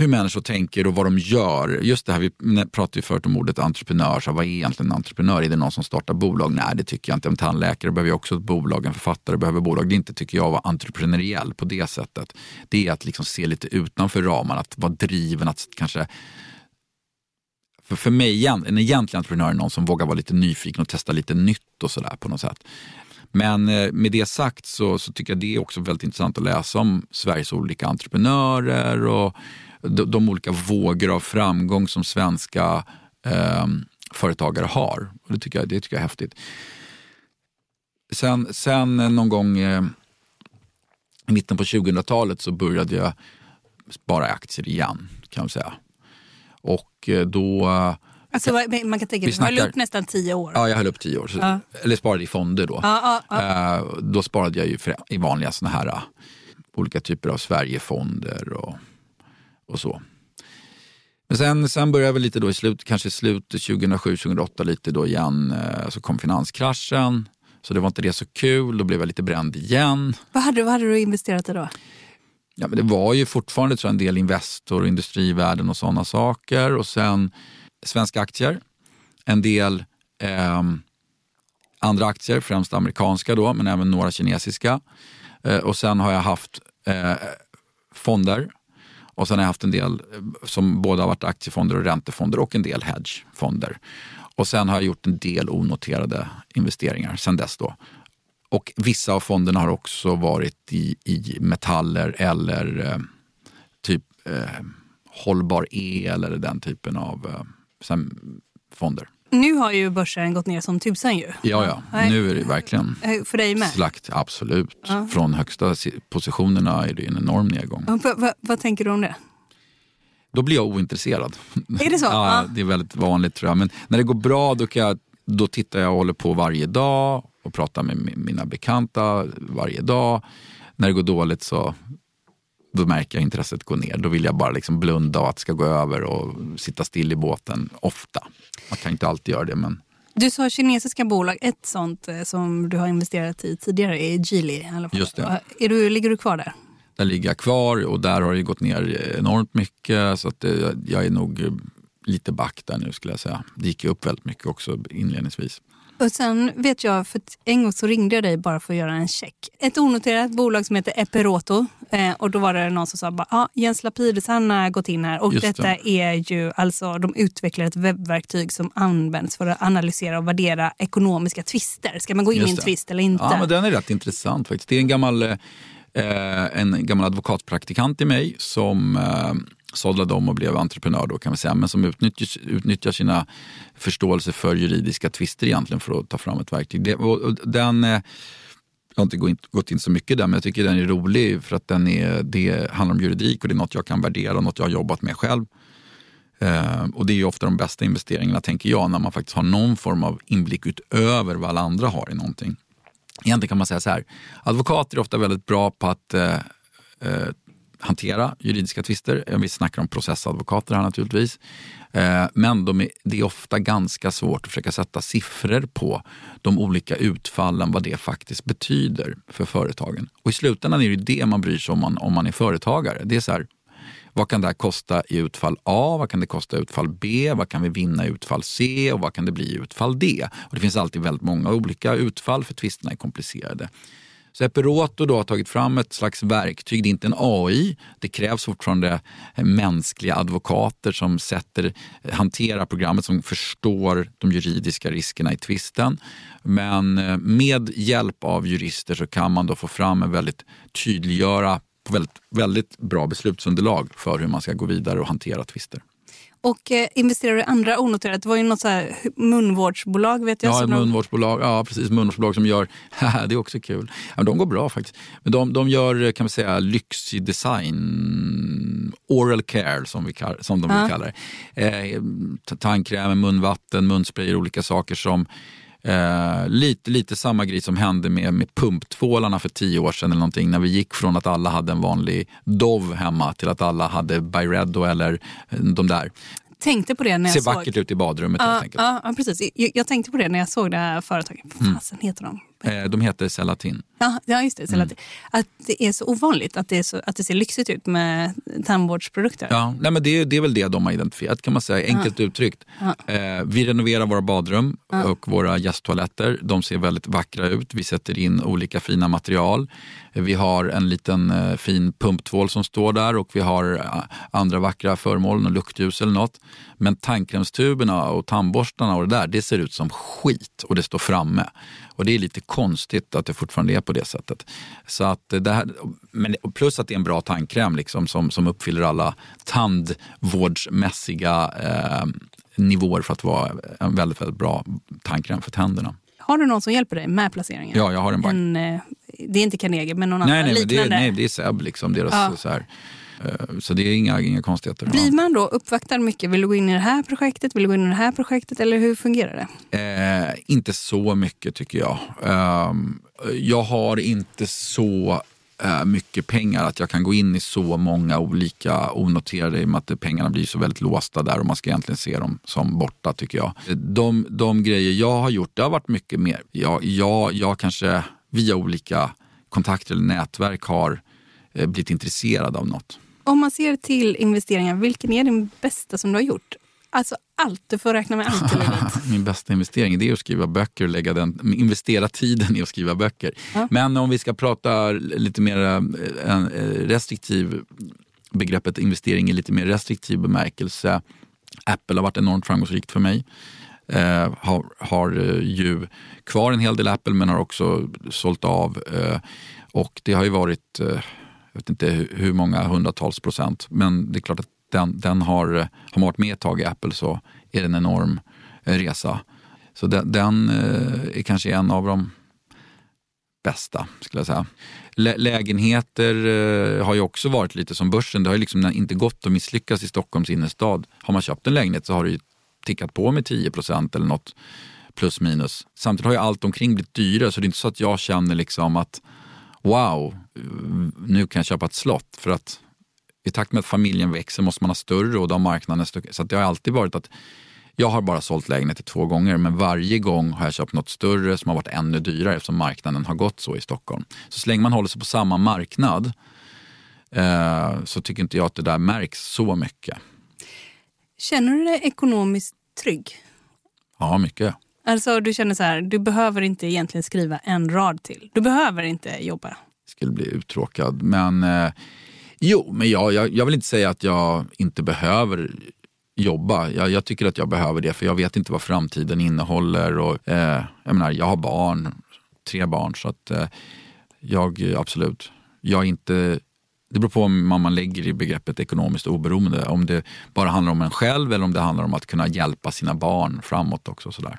hur människor tänker och vad de gör. Just det här, vi pratade ju förut om ordet entreprenör. Så vad är egentligen en entreprenör? Är det någon som startar bolag? Nej, det tycker jag inte. En tandläkare behöver ju också ett bolag. En författare behöver bolag. Det är inte, tycker jag, att vara entreprenöriell på det sättet. Det är att liksom se lite utanför ramarna, att vara driven, att kanske för, för mig, en egentlig entreprenör är någon som vågar vara lite nyfiken och testa lite nytt och sådär på något sätt. Men eh, med det sagt så, så, tycker jag det är också väldigt intressant att läsa om Sveriges olika entreprenörer och de, de olika vågor av framgång som svenska eh, företagare har. Och det, tycker jag, det tycker jag är häftigt. Sen, sen någon gång eh, i mitten på 2000-talet så började jag spara aktier igen kan man säga. Och eh, då... Alltså, man kan tänka, du höll upp nästan tio år. Ja, jag höll upp tio år. Så, ja. Eller sparade i fonder då. Ja, ja, eh, då sparade jag ju i vanliga såna här eh, olika typer av Sverigefonder och, och så. Men sen, sen började väl lite då i slut, kanske slutet 2007-2008 lite då igen, så kom finanskraschen. Så det var inte det så kul, då blev jag lite bränd igen. Vad hade, vad hade du investerat i då? Ja, men det var ju fortfarande tror jag, en del Investor och Industrivärden och sådana saker. Och sen svenska aktier, en del eh, andra aktier, främst amerikanska då, men även några kinesiska. Eh, och sen har jag haft eh, fonder. Och sen har jag haft en del eh, som både har varit aktiefonder och räntefonder och en del hedgefonder. Och sen har jag gjort en del onoterade investeringar sen dess. Då. Och vissa av fonderna har också varit i, i metaller eller eh, typ eh, hållbar el eller den typen av eh, fonder. Nu har ju börsen gått ner som tusan ju. Ja, ja. Nu är det verkligen eh, För dig med? slakt. Absolut. Ja. Från högsta positionerna är det en enorm nedgång. Va, va, vad tänker du om det? Då blir jag ointresserad. Är det så? [laughs] ja, Det är väldigt vanligt tror jag. Men när det går bra då, jag, då tittar jag och håller på varje dag och pratar med mina bekanta varje dag. När det går dåligt så då märker jag intresset gå ner. Då vill jag bara liksom blunda och att det ska gå över och sitta still i båten ofta. Man kan inte alltid göra det men du sa kinesiska bolag. Ett sånt eh, som du har investerat i tidigare är Geely. Just det. Är du, ligger du kvar där? Där ligger jag kvar och där har det gått ner enormt mycket. Så att eh, jag är nog lite back där nu skulle jag säga. Det gick upp väldigt mycket också inledningsvis. Och sen vet jag, för en gång så ringde jag dig bara för att göra en check. Ett onoterat bolag som heter Epiroto. Eh, och då var det någon som sa bara, ah, Jens Lapidus han har gått in här. Och Just detta det. är ju alltså, de utvecklar ett webbverktyg som används för att analysera och värdera ekonomiska tvister. Ska man gå in Just i en tvist eller inte? Ja, men den är rätt intressant faktiskt. Det är en gammal, eh, en gammal advokatpraktikant i mig som eh, sadlade om och blev entreprenör då kan man säga, men som utnyttjar, utnyttjar sina förståelse för juridiska tvister egentligen för att ta fram ett verktyg. Det, och den, eh, jag har inte gått in, gått in så mycket där, men jag tycker den är rolig för att den är, det handlar om juridik och det är något jag kan värdera, något jag har jobbat med själv. Eh, och det är ju ofta de bästa investeringarna, tänker jag, när man faktiskt har någon form av inblick utöver vad alla andra har i någonting. Egentligen kan man säga så här, advokater är ofta väldigt bra på att eh, eh hantera juridiska tvister. Eh, vi snackar om processadvokater här naturligtvis. Eh, men de är, det är ofta ganska svårt att försöka sätta siffror på de olika utfallen, vad det faktiskt betyder för företagen. Och i slutändan är det det man bryr sig om man, om man är företagare. Det är så här, vad kan det här kosta i utfall A? Vad kan det kosta i utfall B? Vad kan vi vinna i utfall C? Och vad kan det bli i utfall D? Och det finns alltid väldigt många olika utfall för tvisterna är komplicerade. Så Epiroto då har tagit fram ett slags verktyg. Det är inte en AI. Det krävs fortfarande mänskliga advokater som sätter, hanterar programmet, som förstår de juridiska riskerna i tvisten. Men eh, med hjälp av jurister så kan man då få fram en väldigt tydliggöra på väldigt, väldigt bra beslutsunderlag för hur man ska gå vidare och hantera tvister. Och eh, investerar du i andra onoterat? Det var ju något så här munvårdsbolag vet jag. Ja, ett munvårdsbolag. Ja, precis. Munvårdsbolag som gör, [laughs] det är också kul. Ja, de går bra faktiskt. Men de, de gör kan man säga lyxig design, oral care som, vi, som de ja. vill kalla det. Eh, tandkräm, munvatten, munsprayer, olika saker som Eh, lite, lite samma grej som hände med, med pumptvålarna för tio år sedan eller någonting. När vi gick från att alla hade en vanlig Dove hemma till att alla hade Byredo eller eh, de där. Tänkte på det när jag Ser såg... vackert ut i badrummet ja, helt enkelt. Ja, ja precis. Jag, jag, tänkte på det när jag såg det här företaget. Vad mm. fasen heter de? Eh, de heter Cellatin. Ja, ja just det. Mm. Att det är så ovanligt att det, så, att det ser lyxigt ut med tandvårdsprodukter. Ja, nej, men det, det är väl det de har identifierat kan man säga, enkelt ja. uttryckt. Ja. Eh, vi renoverar våra badrum ja. och våra gästtoaletter. De ser väldigt vackra ut. Vi sätter in olika fina material. Vi har en liten eh, fin pumptvål som står där och vi har eh, andra vackra föremål, och luktljus eller något. Men tandkrämstuberna och tandborstarna och det där, det ser ut som skit och det står framme. Och det är lite konstigt att det fortfarande är på det sättet. Så att det här, men plus att det är en bra tandkräm liksom, som, som uppfyller alla tandvårdsmässiga eh, nivåer för att vara en väldigt, väldigt bra tandkräm för tänderna. Har du någon som hjälper dig med placeringen? Ja, jag har en bank. En, eh, det är inte Carnegie, men någon nej, annan nej, liknande? Det är, nej, det är SEB. Liksom, deras, ja. så, här. Eh, så det är inga, inga konstigheter. Blir man då uppvaktad mycket? Vill du gå in i det här projektet? Vill du gå in i det här projektet? Eller hur fungerar det? Eh, inte så mycket tycker jag. Eh, jag har inte så eh, mycket pengar att jag kan gå in i så många olika onoterade i och med att pengarna blir så väldigt låsta där och man ska egentligen se dem som borta tycker jag. De, de grejer jag har gjort, det har varit mycket mer. Jag, jag, jag kanske via olika kontakter eller nätverk har eh, blivit intresserad av något. Om man ser till investeringar, vilken är din bästa som du har gjort? Alltså allt, du får räkna med allt [laughs] i livet. Min bästa investering det är att skriva böcker och lägga den, investera tiden i att skriva böcker. Ja. Men om vi ska prata lite mer eh, eh, restriktiv, begreppet investering i lite mer restriktiv bemärkelse. Apple har varit enormt framgångsrikt för mig. Eh, har, har eh, ju kvar en hel del Apple men har också sålt av. Eh, och det har ju varit, eh, vet inte hur många hundratals procent, men det är klart att den, den har, har man varit med ett tag i Apple så är det en enorm eh, resa. Så den, den eh, är kanske en av de bästa, skulle jag säga. Lä lägenheter eh, har ju också varit lite som börsen. Det har ju liksom inte gått att misslyckas i Stockholms innerstad. Har man köpt en lägenhet så har det ju tickat på med 10% eller något plus minus. Samtidigt har ju allt omkring blivit dyrare så det är inte så att jag känner liksom att wow, nu kan jag köpa ett slott. För att i takt med att familjen växer måste man ha större och då har marknaden större. Så det har alltid varit att jag har bara sålt lägenheter två gånger men varje gång har jag köpt något större som har varit ännu dyrare eftersom marknaden har gått så i Stockholm. Så så länge man håller sig på samma marknad eh, så tycker inte jag att det där märks så mycket. Känner du dig ekonomiskt trygg? Ja, mycket. Alltså du känner så här, du behöver inte egentligen skriva en rad till. Du behöver inte jobba. Skulle bli uttråkad. Men eh, jo, men jag, jag, jag, vill inte säga att jag inte behöver jobba. Jag, jag, tycker att jag behöver det för jag vet inte vad framtiden innehåller. Och, eh, jag, menar, jag har barn, tre barn så att eh, jag absolut, jag är inte det beror på vad man lägger i begreppet ekonomiskt oberoende. Om det bara handlar om en själv eller om det handlar om att kunna hjälpa sina barn framåt också. Sådär.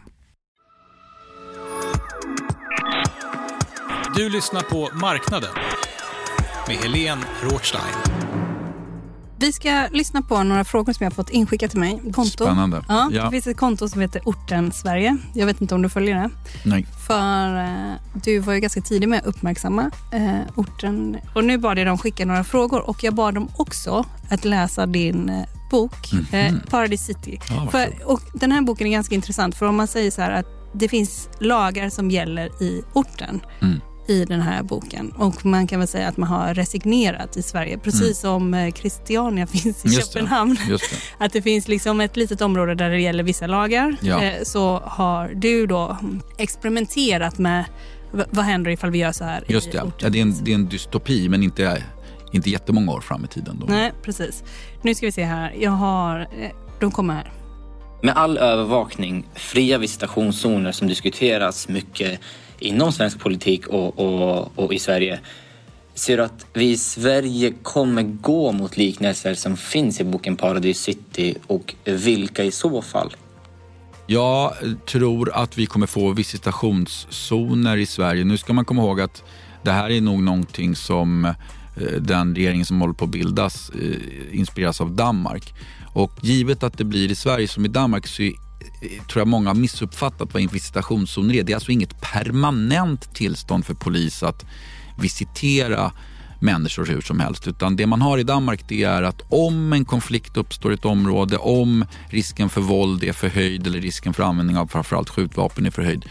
Du lyssnar på Marknaden med Helene Rothstein. Vi ska lyssna på några frågor som jag har fått inskickat till mig. Konto. Spännande. Ja, Ja. Det finns ett konto som heter Orten Sverige. Jag vet inte om du följer det. Nej. För eh, du var ju ganska tidig med att uppmärksamma eh, orten. Och nu bad jag dem skicka några frågor och jag bad dem också att läsa din eh, bok eh, Paradise City. Ja, för, och den här boken är ganska intressant för om man säger så här att det finns lagar som gäller i orten Mm. I den här boken. Och man kan väl säga att man har resignerat i Sverige, precis som eh, Christiania [laughs] finns i Mm. Just det. Köpenhamn. Just det. [laughs] Att det finns liksom ett litet område där det gäller vissa lagar. Ja. Eh, så har du då experimenterat med vad händer ifall vi gör så här Just det. Ja, det, är en, det är en dystopi men inte, inte jättemånga år fram i tiden. Då. Nej, precis. Nu ska vi se här. Jag har... eh, De kommer här. Med all övervakning, fria visitationszoner som diskuteras mycket inom svensk politik och, och, och i Sverige. Ser du att vi i Sverige kommer gå mot liknelser som finns i boken Paradise City och vilka i så fall? Jag tror att vi kommer få visitationszoner i Sverige. Nu ska man komma ihåg att det här är nog någonting som eh, den regeringen som håller på att bildas eh, inspireras av Danmark. Och givet att det blir i Sverige som i Danmark så är- tror jag många har missuppfattat vad en visitationszon är. Det är alltså inget permanent tillstånd för polis att visitera människor hur som helst. Utan det man har i Danmark det är att om en konflikt uppstår i ett område, om risken för våld är förhöjd eller risken för användning av framförallt skjutvapen är förhöjd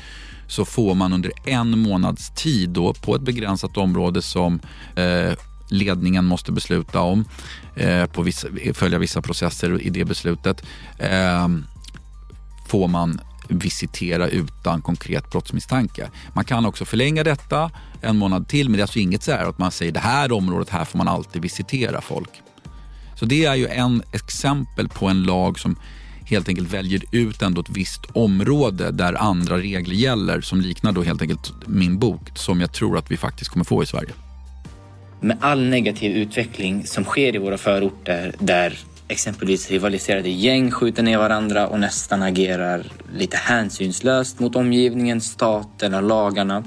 så får man under en månads tid då på ett begränsat område som eh, ledningen måste besluta om, eh, på vissa, följa vissa processer i det beslutet, eh, får man visitera utan konkret brottsmisstanke. Man kan också förlänga detta en månad till men det är alltså inget så här att man säger det här området här får man alltid visitera folk. Så det är ju en exempel på en lag som helt enkelt väljer ut ändå ett visst område där andra regler gäller som liknar då helt enkelt min bok som jag tror att vi faktiskt kommer få i Sverige. Med all negativ utveckling som sker i våra förorter där exempelvis rivaliserade gäng skjuter ner varandra och nästan agerar lite hänsynslöst mot omgivningen, staten och lagarna.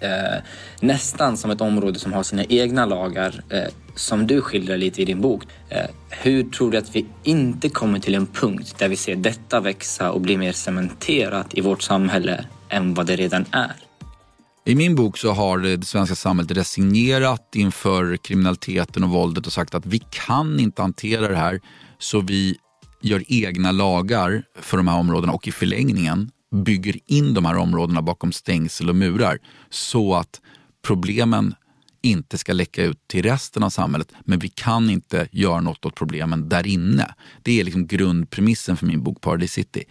Eh, nästan som ett område som har sina egna lagar eh, som du skildrar lite i din bok. Eh, hur tror du att vi inte kommer till en punkt där vi ser detta växa och bli mer cementerat i vårt samhälle än vad det redan är? I min bok så har det svenska samhället resignerat inför kriminaliteten och våldet och sagt att vi kan inte hantera det här så vi gör egna lagar för de här områdena och i förlängningen bygger in de här områdena bakom stängsel och murar så att problemen inte ska läcka ut till resten av samhället. Men vi kan inte göra något åt problemen där inne. Det är liksom grundpremissen för min bok Paradise City.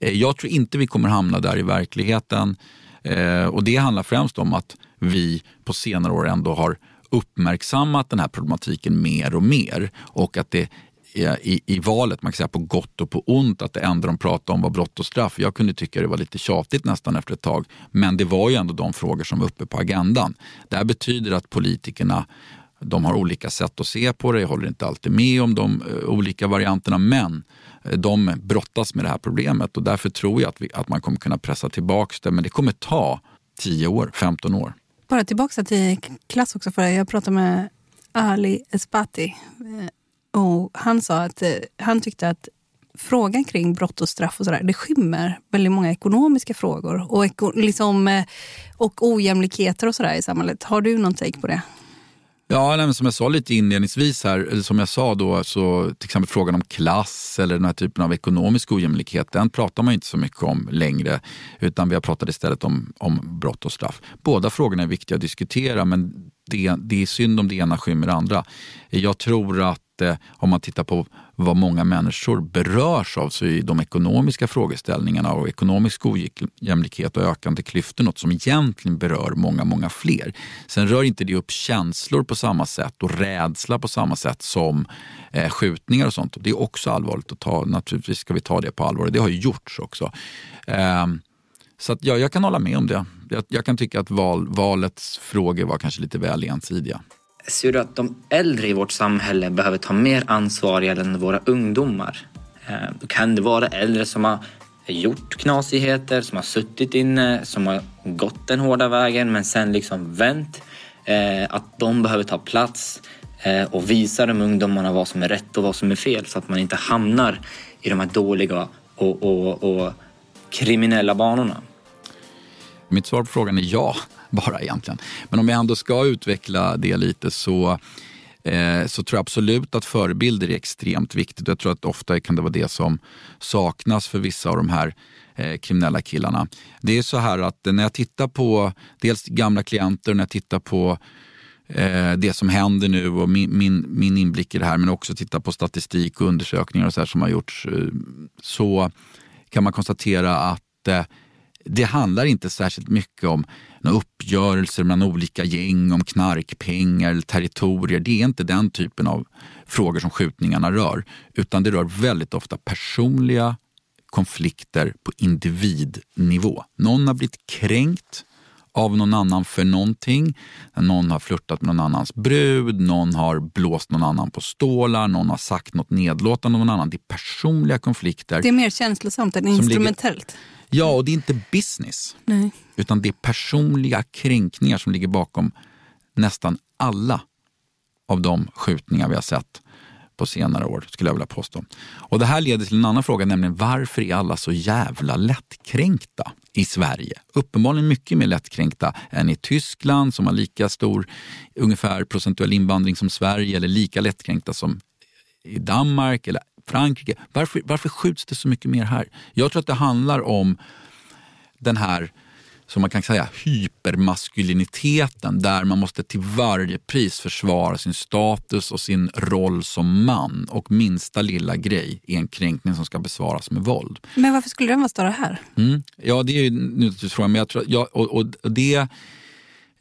Eh, jag tror inte vi kommer hamna där i verkligheten. Eh, och det handlar främst om att vi på senare år ändå har uppmärksammat den här problematiken mer och mer. Och att det i, i valet, man kan säga på gott och på ont, att det enda de pratade om var brott och straff. Jag kunde tycka det var lite tjatigt nästan efter ett tag. Men det var ju ändå de frågor som var uppe på agendan. Det här betyder att politikerna de har olika sätt att se på det, jag håller inte alltid med om de eh, olika varianterna, men eh, de brottas med det här problemet och därför tror jag att, vi, att man kommer kunna pressa tillbaka det. Men det kommer ta 10 år, 15 år. Bara tillbaka till klass också. för Jag pratade med Ali Esbati. Eh, och han sa att han tyckte att frågan kring brott och straff och sådär, det skymmer väldigt många ekonomiska frågor och, eko, liksom, och ojämlikheter och sådär i samhället. Har du någon take på det? Ja, nej, men som jag sa lite inledningsvis här, eller som jag sa då, så till exempel frågan om klass eller den här typen av ekonomisk ojämlikhet, den pratar man inte så mycket om längre, utan vi har pratat istället om, om brott och straff. Båda frågorna är viktiga att diskutera, men det, det är synd om det ena skymmer det andra. Jag tror att eh, om man tittar på vad många människor berörs av så är de ekonomiska frågeställningarna och ekonomisk ojämlikhet och ökande klyftor något som egentligen berör många, många fler. Sen rör inte det upp känslor på samma sätt och rädsla på samma sätt som eh, skjutningar och sånt. Det är också allvarligt att ta. Naturligtvis ska vi ta det på allvar och det har ju gjorts också. Eh, så att, ja, jag kan hålla med om det. Jag, jag kan tycka att val, valets frågor var kanske lite väl ensidiga. Ser du att de äldre i vårt samhälle behöver ta mer ansvar gällande våra ungdomar? Eh, då kan det vara äldre som har gjort knasigheter, som har suttit inne, som har gått den hårda vägen men sen liksom vänt. Eh, att de behöver ta plats. Eh, och visa de ungdomarna vad som är rätt och vad som är fel så att man inte hamnar i de här dåliga och, och, och kriminella banorna. Mitt svar på frågan är ja, bara egentligen. Men om jag ändå ska utveckla det lite så eh, så tror jag absolut att förebilder är extremt viktigt. Jag tror att ofta kan det vara det som saknas för vissa av de här eh, kriminella killarna. Det är så här att när jag tittar på dels gamla klienter, när jag tittar på eh, det som händer nu och min, min, min inblick i det här men också tittar på statistik och undersökningar och så som har gjorts eh, så kan man konstatera att eh, det handlar inte särskilt mycket om uppgörelser mellan olika gäng om knarkpengar eller territorier. Det är inte den typen av frågor som skjutningarna rör. Utan det rör väldigt ofta personliga konflikter på individnivå. Någon har blivit kränkt av någon annan för någonting. Någon har flörtat med någon annans brud, någon har blåst någon annan på stålar, någon har sagt något nedlåtande om någon annan. Det är personliga konflikter. Det är mer känslosamt än instrumentellt. Ligger, Ja, och det är inte business. Nej. Utan det är personliga kränkningar som ligger bakom nästan alla av de skjutningar vi har sett på senare år, skulle jag vilja påstå. Och det här leder till en annan fråga, nämligen varför är alla så jävla lättkränkta i Sverige? Uppenbarligen mycket mer lättkränkta än i Tyskland som har lika stor ungefär procentuell invandring som Sverige eller lika lättkränkta som i Danmark eller Frankrike. Varför, varför skjuts det så mycket mer här? Jag tror att det handlar om den här som man kan säga hypermaskuliniteten där man måste till varje pris försvara sin status och sin roll som man och minsta lilla grej är en kränkning som ska besvaras med våld. Men varför skulle den vara större här? Mm. Ja, det är ju naturligtvis frågan. Men jag tror, ja, och, och det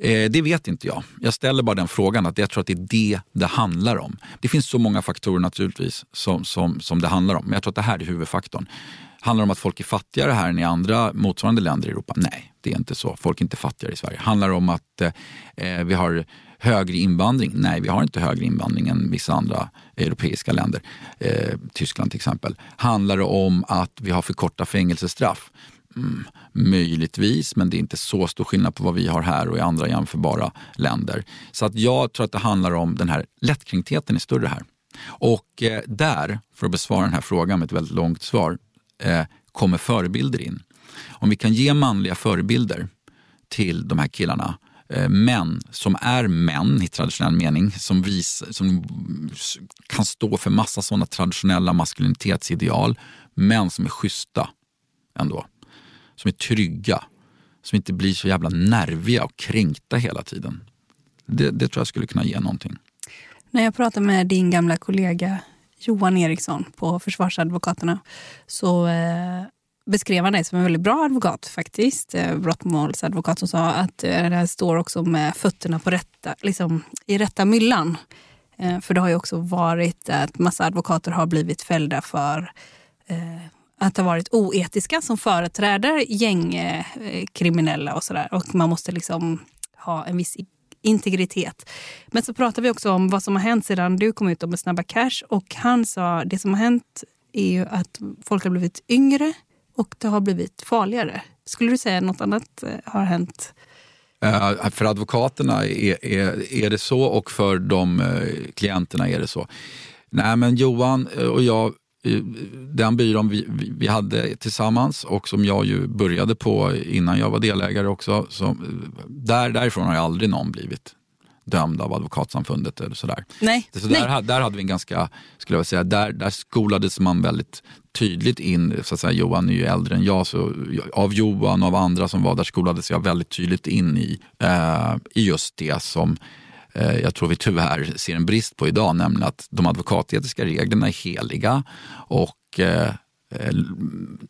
Eh, det vet inte jag. Jag ställer bara den frågan, att jag tror att det är det det handlar om. Det finns så många faktorer naturligtvis som, som, som det handlar om, men jag tror att det här är huvudfaktorn. Handlar det om att folk är fattigare här än i andra motsvarande länder i Europa? Nej, det är inte så. Folk är inte fattigare i Sverige. Handlar det om att eh, eh vi har högre invandring? Nej, vi har inte högre invandring än vissa andra europeiska länder. Eh, Tyskland till exempel. Handlar det om att vi har för korta fängelsestraff? Mm, möjligtvis, men det är inte så stor skillnad på vad vi har här och i andra jämförbara länder. Så att jag tror att det handlar om den här lättkränktheten är större här. Och eh, där, för att besvara den här frågan med ett väldigt långt svar, eh, kommer förebilder in. Om vi kan ge manliga förebilder till de här killarna eh, män som är män i traditionell mening, som, vis, som kan stå för massa sådana traditionella maskulinitetsideal, män som är schyssta ändå som är trygga, som inte blir så jävla nerviga och kränkta hela tiden. Det, det tror jag skulle kunna ge någonting. När jag pratade med din gamla kollega Johan Eriksson på Försvarsadvokaterna så eh, beskrev han dig som en väldigt bra advokat faktiskt. Eh, brottmålsadvokat som sa att eh, det här står också med fötterna på rätta, liksom, i rätta myllan. Eh, för det har ju också varit att massa advokater har blivit fällda för eh, att ha varit oetiska som företräder gängkriminella och sådär. Och man måste liksom ha en viss integritet. Men så pratar vi också om vad som har hänt sedan du kom ut med Snabba Cash. Och han sa det som har hänt är ju att folk har blivit yngre och det har blivit farligare. Skulle du säga något annat eh, har hänt? Uh, för advokaterna är, är, är det så och för de uh, klienterna är det så. Nej men Johan och jag den byrån vi, vi, hade tillsammans och som jag ju började på innan jag var delägare också. Så där, därifrån har ju aldrig någon blivit dömd av Advokatsamfundet eller sådär. Nej. Så där, Nej. där hade vi en ganska, skulle jag säga, där, där skolades man väldigt tydligt in, så att säga, Johan är ju äldre än jag, så av Johan och av andra som var där skolades jag väldigt tydligt in i, eh, i just det som Eh, jag tror vi tyvärr ser en brist på idag, nämligen att de advokatetiska reglerna är heliga och eh, eh,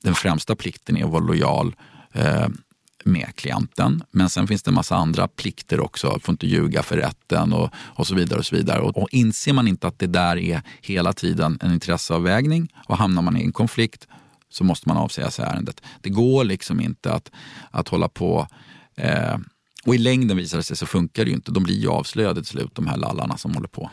den främsta plikten är att vara lojal med klienten. Men sen finns det en massa andra plikter också. Får inte ljuga för rätten och, och så vidare. Och så vidare. Och, och inser man inte att det där är hela tiden en intresseavvägning och hamnar man i en konflikt så måste man avsäga sig ärendet. Det går liksom inte att, att hålla på eh, och i längden visar det sig så funkar det ju inte. De blir ju avslöjade till slut, de här lallarna som håller på.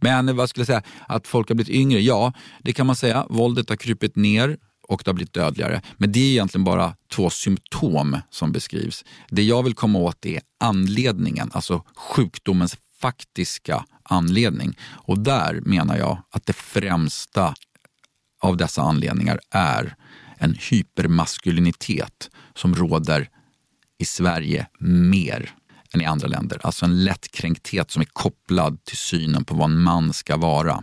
Men vad skulle jag säga, att folk har blivit yngre? Ja, det kan man säga. Våldet har krypit ner och det har blivit dödligare. Men det är egentligen bara två symptom som beskrivs. Det jag vill komma åt är anledningen, alltså sjukdomens faktiska anledning. Och där menar jag att det främsta av dessa anledningar är en hypermaskulinitet som råder i Sverige mer än i andra länder. Alltså en lättkränkthet som är kopplad till synen på vad en man ska vara.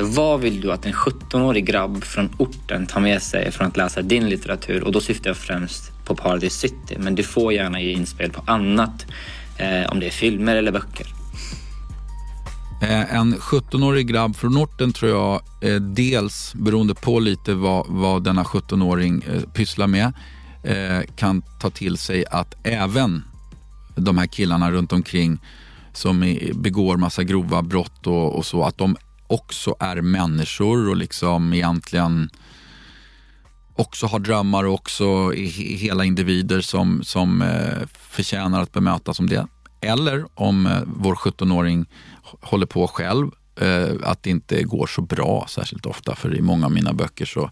Vad vill du att en 17-årig grabb från orten tar med sig från att läsa din litteratur? Och då syftar jag främst på Paradise City, men du får gärna ge inspel på annat, eh, om det är filmer eller böcker. Eh, en 17-årig grabb från orten tror jag, eh, dels beroende på lite vad, vad denna 17-åring eh, pysslar med, Eh, kan ta till sig att även de här killarna runt omkring som begår massa grova brott och, och så, att de också är människor och liksom egentligen också har drömmar och också är hela individer som, som eh, förtjänar att bemötas som det. Eller om eh, vår 17-åring håller på själv, eh, att det inte går så bra särskilt ofta. För i många av mina böcker så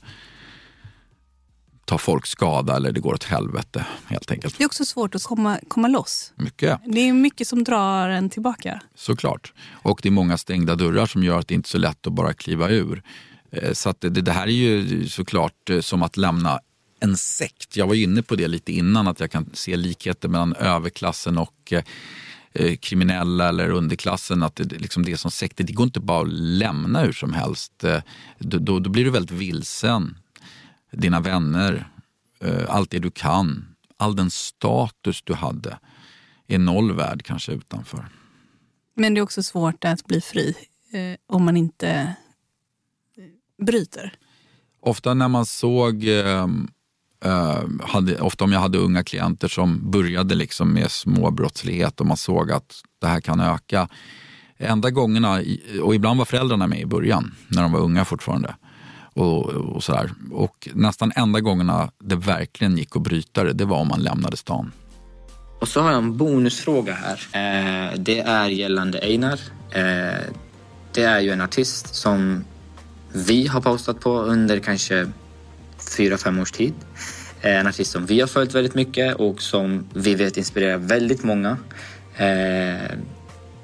tar folk skada eller det går åt helvete helt enkelt. Det är också svårt att komma, komma loss. Mycket. Det är mycket som drar en tillbaka. Såklart. Och det är många stängda dörrar som gör att det inte är så lätt att bara kliva ur. Eh, så att det, det här är ju såklart eh, som att lämna en sekt. Jag var inne på det lite innan, att jag kan se likheter mellan överklassen och eh, kriminella eller underklassen. Att det, liksom det som sekter, det går inte bara att lämna hur som helst. Då, då, då blir du väldigt vilsen dina vänner, eh, allt det du kan, all den status du hade är noll värd kanske utanför. Men det är också svårt att bli fri eh, om man inte eh, bryter. Ofta när man såg, eh, eh, hade, ofta om jag hade unga klienter som började liksom med småbrottslighet och man såg att det här kan öka. Enda gångerna, och ibland var föräldrarna med i början när de var unga fortfarande och, och sådär. Och nästan enda gångerna det verkligen gick att bryta det, det var om man lämnade stan. Och så har jag en bonusfråga här. Eh, det är gällande Einar. Eh, det är ju en artist som vi har postat på under kanske fyra, fem års tid. Eh, en artist som vi har följt väldigt mycket och som vi vet inspirerar väldigt många. Eh,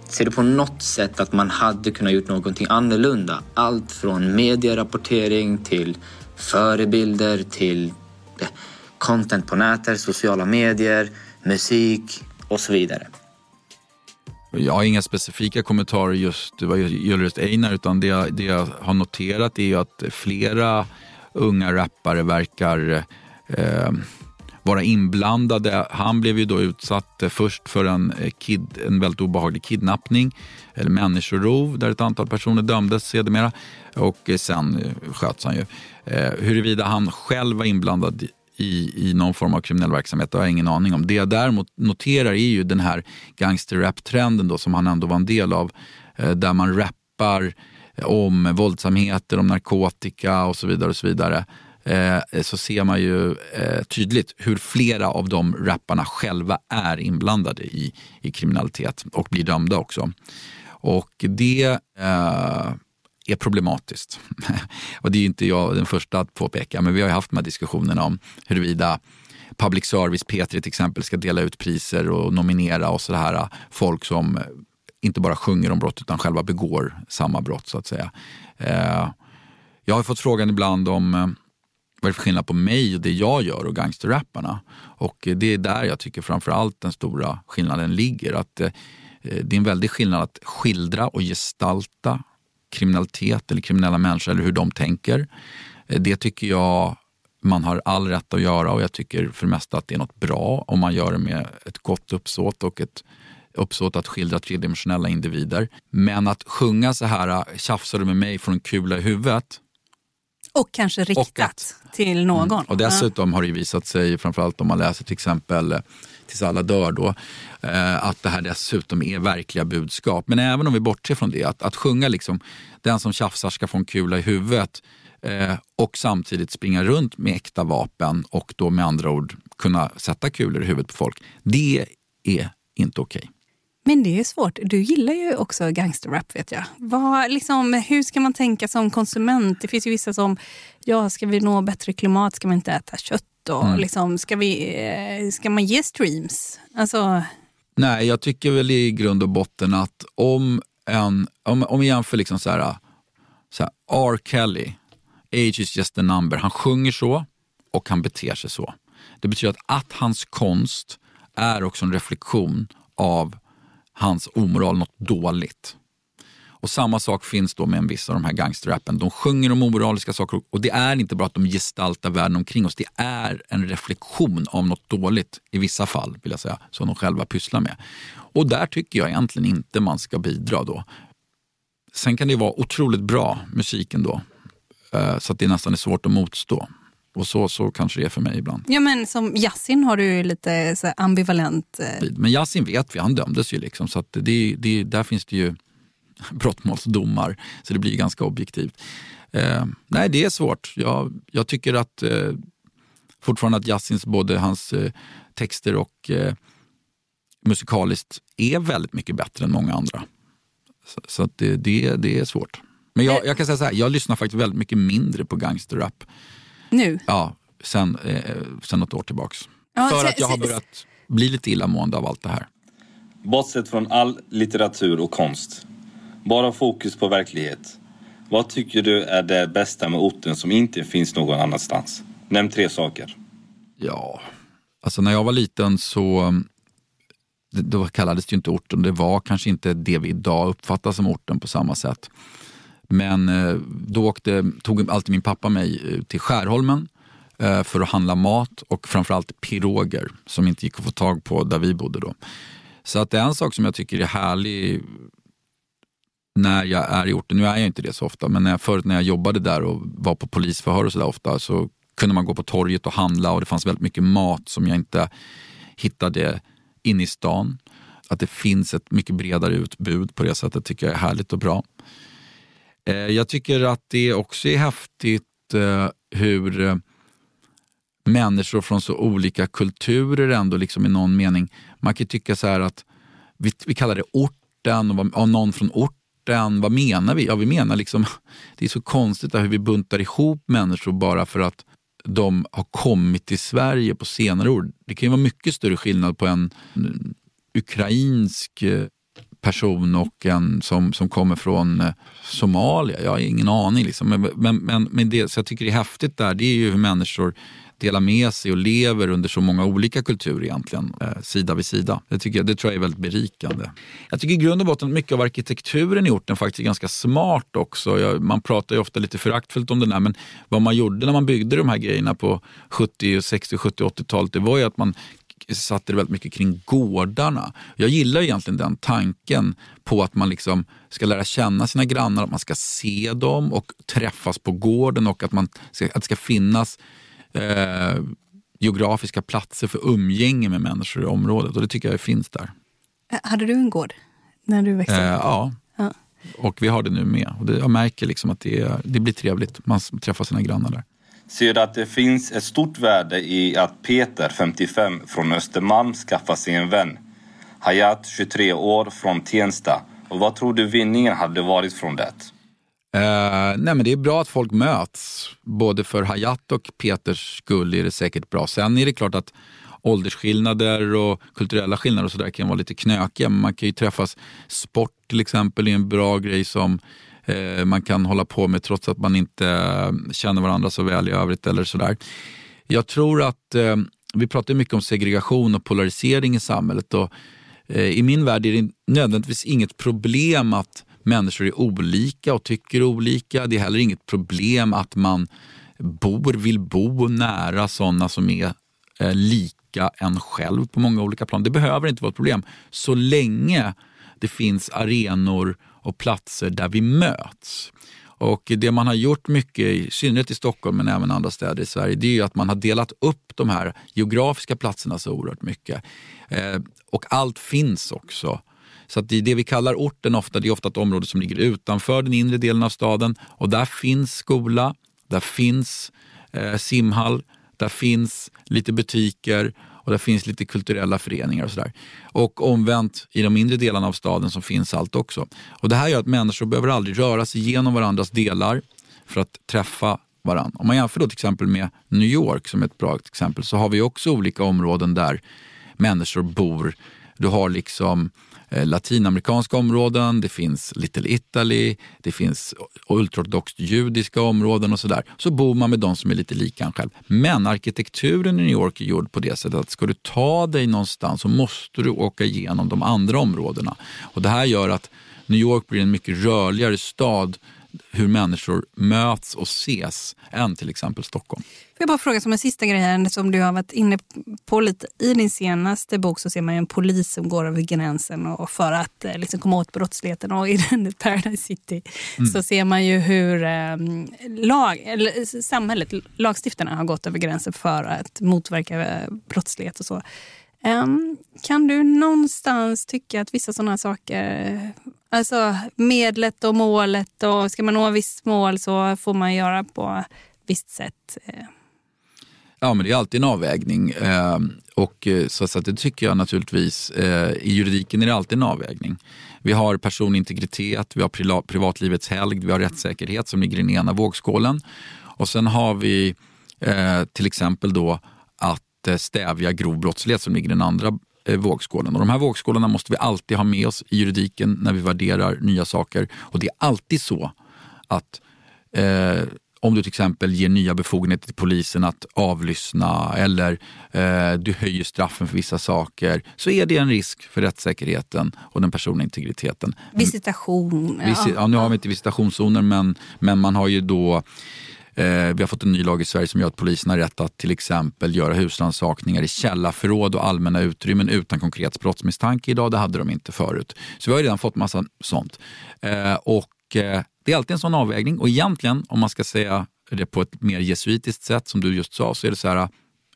Ser du på något sätt att man hade kunnat gjort någonting annorlunda? Allt från medierapportering till förebilder till eh, content på nätet, sociala medier, musik och så vidare. Jag har inga specifika kommentarer just vad gäller just Einar utan det jag, det jag har noterat är att flera unga rappare verkar eh, vara inblandade. Han blev ju då utsatt eh, först för en, eh, kid, en väldigt obehaglig kidnappning, eller människorov, där ett antal personer dömdes sedermera. Och eh, sen sköts han ju. Huruvida han själv var inblandad i, i någon form av kriminell verksamhet, det har jag ingen aning om. Det jag däremot noterar är ju den här gangsterrap-trenden som han ändå var en del av, där man rappar om våldsamheter, om narkotika och så vidare. och så vidare eh, så ser man ju eh, tydligt hur flera av de rapparna själva är inblandade i, i kriminalitet och blir dömda också. Och det eh, är problematiskt. [laughs] och det är inte jag den första att påpeka, men vi har haft de här diskussionerna om huruvida public service, P3 till exempel, ska dela ut priser och nominera och sådär folk som inte bara sjunger om brott utan själva begår samma brott så att säga. Eh, jag har fått frågan ibland om eh, vad är det för skillnad på mig och det jag gör och gangsterrapparna? Och eh, det är där jag tycker framförallt den stora skillnaden ligger. Att eh, eh, det är en väldig skillnad att skildra och gestalta kriminalitet eller kriminella människor eller hur de tänker. Eh, det tycker jag man har all rätt att göra och jag tycker för det mesta att det är något bra om man gör det med ett gott uppsåt och ett uppsåt att skildra tredimensionella individer. Men att sjunga så här, äh, tjafsar du med mig från en kula i huvudet, och kanske riktat och till någon. Mm. Och dessutom har det visat sig, framförallt om man läser till exempel eh, Tills alla dör då, eh, att det här dessutom är verkliga budskap. Men även om vi bortser från det, att, att sjunga liksom den som tjafsar ska få en kula i huvudet eh, och samtidigt springa runt med äkta vapen och då med andra ord kunna sätta kulor i huvudet på folk. Det är inte okej. Okay. Men det är svårt. Du gillar ju också gangsterrap vet jag. Vad, liksom, hur ska man tänka som konsument? Det finns ju vissa som, ja ska vi nå bättre klimat ska man inte äta kött. Och, mm. liksom, ska, vi, eh, ska man ge streams? Alltså... Nej, jag tycker väl i grund och botten att om en, om, om vi jämför liksom så här, så här, R. Kelly, age is just a number. Han sjunger så och han beter sig så. Det betyder att, att hans konst är också en reflektion av hans omoral, något dåligt. Och samma sak finns då med en viss av de här gangsterrappen. De sjunger om omoraliska saker och det är inte bara att de gestaltar världen omkring oss. Det är en reflektion av något dåligt, i vissa fall, vill jag säga, som de själva pysslar med. Och där tycker jag egentligen inte man ska bidra då. Sen kan det vara otroligt bra musik ändå, eh, så att det nästan är svårt att motstå. Och så, så kanske det är för mig ibland. Ja, men som Yasin har du lite så ambivalent... Eh... Men Yasin vet vi, han dömdes ju liksom. Så det, det, där finns det ju [laughs] brottmålsdomar, så det blir ganska objektivt. Eh, nej, det är svårt. Jag, jag tycker att eh, fortfarande att Yassins, både hans eh, texter och eh, musikaliskt är väldigt mycket bättre än många andra. Så, så det, det, det är svårt. Men jag, jag kan säga så här, jag lyssnar faktiskt väldigt mycket mindre på gangsterrap. Nu? Ja, sen, eh, sen något år tillbaks. Ja, För att jag har börjat bli lite illamående av allt det här. Bortsett från all litteratur och konst. Bara fokus på verklighet. Vad tycker du är det bästa med orten som inte finns någon annanstans? Nämn tre saker. Ja, alltså när jag var liten så det- då kallades det ju inte orten. Det var kanske inte det vi idag uppfattar som orten på samma sätt. Men eh, då åkte, tog alltid min pappa mig eh, till Skärholmen eh, för att handla mat och framförallt piroger som inte gick att få tag på där vi bodde då. Så att det är en sak som jag tycker är härlig när jag är i orten, nu är jag inte det så ofta, men när jag, förut när jag jobbade där och var på polisförhör och sådär ofta så kunde man gå på torget och handla och det fanns väldigt mycket mat som jag inte hittade inne i stan. Att det finns ett mycket bredare utbud på det sättet tycker jag är härligt och bra. Eh, Jag tycker att det också är häftigt eh, hur eh, människor från så olika kulturer ändå liksom i någon mening, man kan tycka så här att vi, vi kallar det orten och, vad- och någon från orten, vad menar vi? Ja, vi menar liksom, [laughs] det är så konstigt hur vi buntar ihop människor bara för att de har kommit till Sverige på senare år. Det kan ju vara mycket större skillnad på en eh, ukrainsk eh, person och en som, som kommer från eh, Somalia. Jag har ingen aning. Liksom. Men, men, men, men det så jag tycker det är häftigt där, det är ju hur människor delar med sig och lever under så många olika kulturer egentligen, eh, sida vid sida. Det, tycker jag, det tror jag är väldigt berikande. Jag tycker i grund och botten mycket av arkitekturen i orten faktiskt är ganska smart också. Jag, man pratar ju ofta lite föraktfullt om det där, men vad man gjorde när man byggde de här grejerna på 70, 60, 70, 80-talet, det var ju att man satte det väldigt mycket kring gårdarna. Jag gillar egentligen den tanken på att man liksom ska lära känna sina grannar, att man ska se dem och träffas på gården och att, man ska, att det ska finnas eh, geografiska platser för umgänge med människor i området och det tycker jag finns där. Eh, Hade du en gård när du växte Eh, upp? ja. Ja. Och vi har det nu med. Och det, jag märker liksom att det, det blir trevligt. Man träffar sina grannar där. Ser du att det finns ett stort värde i att Peter, 55, från Östermalm skaffar sig en vän? Hayat, 23 år, från Tensta. Och vad tror du vinningen hade varit från det? Uh, nej men det är bra att folk möts. Både för Hayat och Peters skull är det säkert bra. Sen är det klart att åldersskillnader och kulturella skillnader och sådär kan vara lite knökiga. Men man kan ju träffas. Sport till exempel är en bra grej som eh, man kan hålla på med trots att man inte känner varandra så väl i övrigt eller sådär. Jag tror att eh, vi pratar mycket om segregation och polarisering i samhället. Och, eh, I min värld är det nödvändigtvis inget problem att människor är olika och tycker olika. Det är heller inget problem att man bor, vill bo nära sådana som är eh, lika en själv på många olika plan. Det behöver inte vara ett problem så länge det finns arenor och platser där vi möts. Och det man har gjort mycket, i synnerhet i Stockholm men även andra städer i Sverige, det är ju att man har delat upp de här geografiska platserna så oerhört mycket. Eh, och allt finns också. Så att det, det vi kallar orten ofta, det är ofta ett område som ligger utanför den inre delen av staden och där finns skola, där finns eh, simhall, där finns lite butiker och där finns lite kulturella föreningar och sådär. Och omvänt, i de mindre delarna av staden så finns allt också. Och det här gör att människor behöver aldrig röra sig genom varandras delar för att träffa varandra. Om man jämför då till exempel med New York som är ett bra exempel så har vi också olika områden där människor bor Du har liksom eh, Eh, latinamerikanska områden, det finns Little Italy, det finns ultraortodoxt judiska områden och sådär. Så bor man med de som är lite lika en själv. Men arkitekturen i New York är gjord på det sättet att ska du ta dig någonstans så måste du åka igenom de andra områdena. Och det här gör att New York blir en mycket rörligare stad hur människor möts och ses än till exempel Stockholm. Får jag bara fråga som en sista grej här, som du har varit inne på lite. I din senaste bok så ser man en polis som går över gränsen och för att eh, liksom, komma åt brottsligheten. Och i [laughs] den Paradise City mm. så ser man ju hur eh, lag, eller, samhället, lagstiftarna har gått över gränsen för att motverka eh, brottslighet och så. Um, kan du någonstans tycka att vissa sådana saker, alltså medlet och målet och ska man nå visst mål så får man göra på visst sätt? Eh. Ja, men det är alltid en avvägning. Eh, och eh, så, så det tycker jag naturligtvis. I juridiken är det alltid en avvägning. Vi har personintegritet, vi har privatlivets helgd, vi har rättssäkerhet som ligger i den ena vågskålen. Och sen har vi till exempel då att stävja grov brottslighet som ligger i den andra vågskålen. Och de här vågskålarna måste vi alltid ha med oss i juridiken när vi värderar nya saker. Och det är alltid så att eh, om du till exempel ger nya befogenheter till polisen att avlyssna eller eh, du höjer straffen för vissa saker så är det en risk för rättssäkerheten och den personliga integriteten. Visitation. Visi ja. nu har vi inte visitationszoner men, men man har ju då Eh, Eh, vi har fått en ny lag i Sverige som gör att polisen har rätt att till exempel göra husrannsakningar i källarförråd och allmänna utrymmen utan konkret brottsmisstanke idag. Det hade de inte förut. Så vi har redan fått massa sånt. Eh, och eh, det är alltid en sån avvägning och egentligen, om man ska säga det på ett mer jesuitiskt sätt som du just sa, så är det så här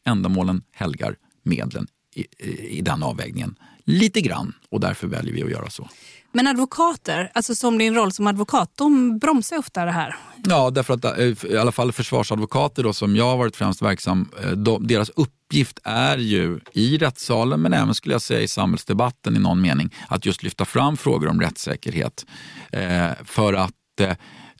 ändamålen helgar medlen i, i, i den avvägningen. Lite grann och därför väljer vi att göra så. Men advokater, alltså som din roll som advokat, de bromsar ofta det här. Ja, därför att eh, i alla fall försvarsadvokater då, som jag har varit främst verksam, eh, de, deras uppgift är ju i rättssalen men även skulle jag säga i samhällsdebatten i någon mening att just lyfta fram frågor om rättssäkerhet. Eh, för att eh,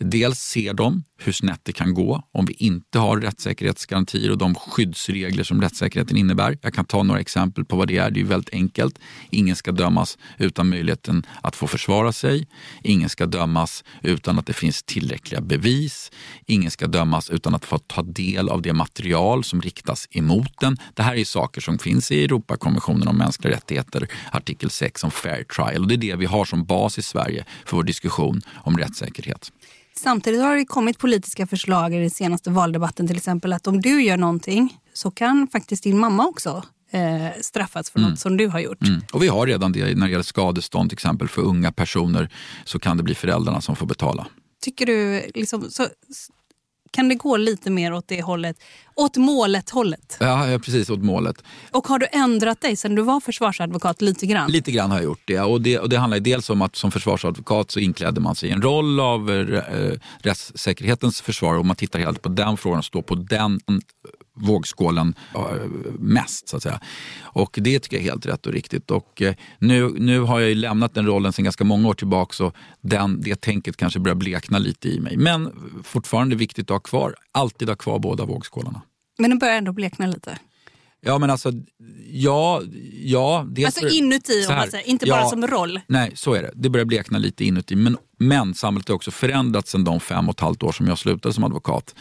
Dels ser de hur snett det kan gå om vi inte har rättssäkerhetsgarantier och de skyddsregler som rättssäkerheten innebär. Jag kan ta några exempel på vad det är. Det är väldigt enkelt. Ingen ska dömas utan möjligheten att få försvara sig. Ingen ska dömas utan att det finns tillräckliga bevis. Ingen ska dömas utan att få ta del av det material som riktas emot den. Det här är saker som finns i Europakonventionen om mänskliga rättigheter, artikel 6 om fair trial. Och det är det vi har som bas i Sverige för vår diskussion om rättssäkerhet. Samtidigt har det kommit politiska förslag i den senaste valdebatten till exempel att om du gör någonting så kan faktiskt din mamma också eh, straffas för mm. något som du har gjort. Mm. Och vi har redan det när det gäller skadestånd till exempel för unga personer så kan det bli föräldrarna som får betala. Tycker du, liksom, så, kan det gå lite mer åt det hållet? Åt målet-hållet? Ja, ja, precis. Åt målet. Och har du ändrat dig sen du var försvarsadvokat lite grann? Lite grann har jag gjort det. Och det, och det handlar dels om att som försvarsadvokat så inklädde man sig i en roll av eh, rättssäkerhetens försvar och man tittar helt på den frågan och står på den vågskålen mest. så att säga. Och det tycker jag är helt rätt och riktigt. Och eh, nu, nu har jag lämnat den rollen sedan ganska många år tillbaka så den, det tänket kanske börjar blekna lite i mig. Men fortfarande viktigt att ha kvar, alltid ha kvar båda vågskålarna. Men den börjar ändå blekna lite? Ja men alltså, ja. ja alltså för, inuti, om man säger, inte ja, bara som roll? Nej, så är det. Det börjar blekna lite inuti. Men, men samhället har också förändrats sedan de fem och ett halvt år som jag slutade som advokat.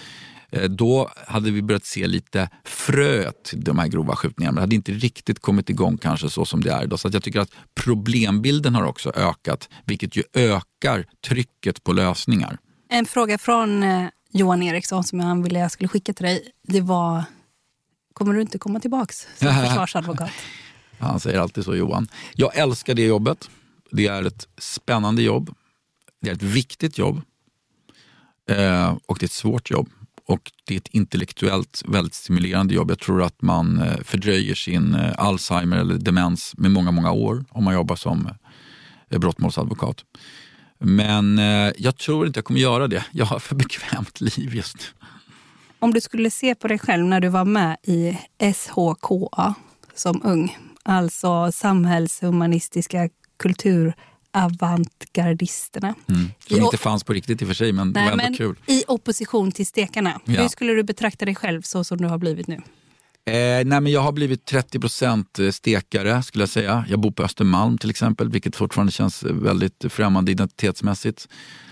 Eh, då hade vi börjat se lite fröet till de här grova skjutningarna. Det hade inte riktigt kommit igång kanske så som det är idag. Så jag tycker att problembilden har också ökat, vilket ju ökar trycket på lösningar. En fråga från eh, Johan Eriksson som jag ville jag skulle skicka till dig. Det var, kommer du inte komma tillbaka som [laughs] försvarsadvokat? Han säger alltid så Johan. Jag älskar det jobbet. Det är ett spännande jobb. Det är ett viktigt jobb. Eh, och det är ett svårt jobb. Och det är ett intellektuellt väldigt stimulerande jobb. Jag tror att man eh, fördröjer sin eh, Alzheimer eller demens med många, många år om man jobbar som eh, brottmålsadvokat. Men jag tror inte jag kommer göra det. Jag har för bekvämt liv just nu. Om du skulle se på dig själv när du var med i SHKA som ung, alltså samhällshumanistiska kultur avantgardisterna. Mm. Som inte fanns på riktigt i och för sig, men Nej, var ändå men kul. I opposition till stekarna. Ja. Hur skulle du betrakta dig själv så som du har blivit nu? Eh, nej men jag har blivit 30% stekare skulle jag säga. Jag bor på Östermalm till exempel, vilket fortfarande känns väldigt främmande identitetsmässigt.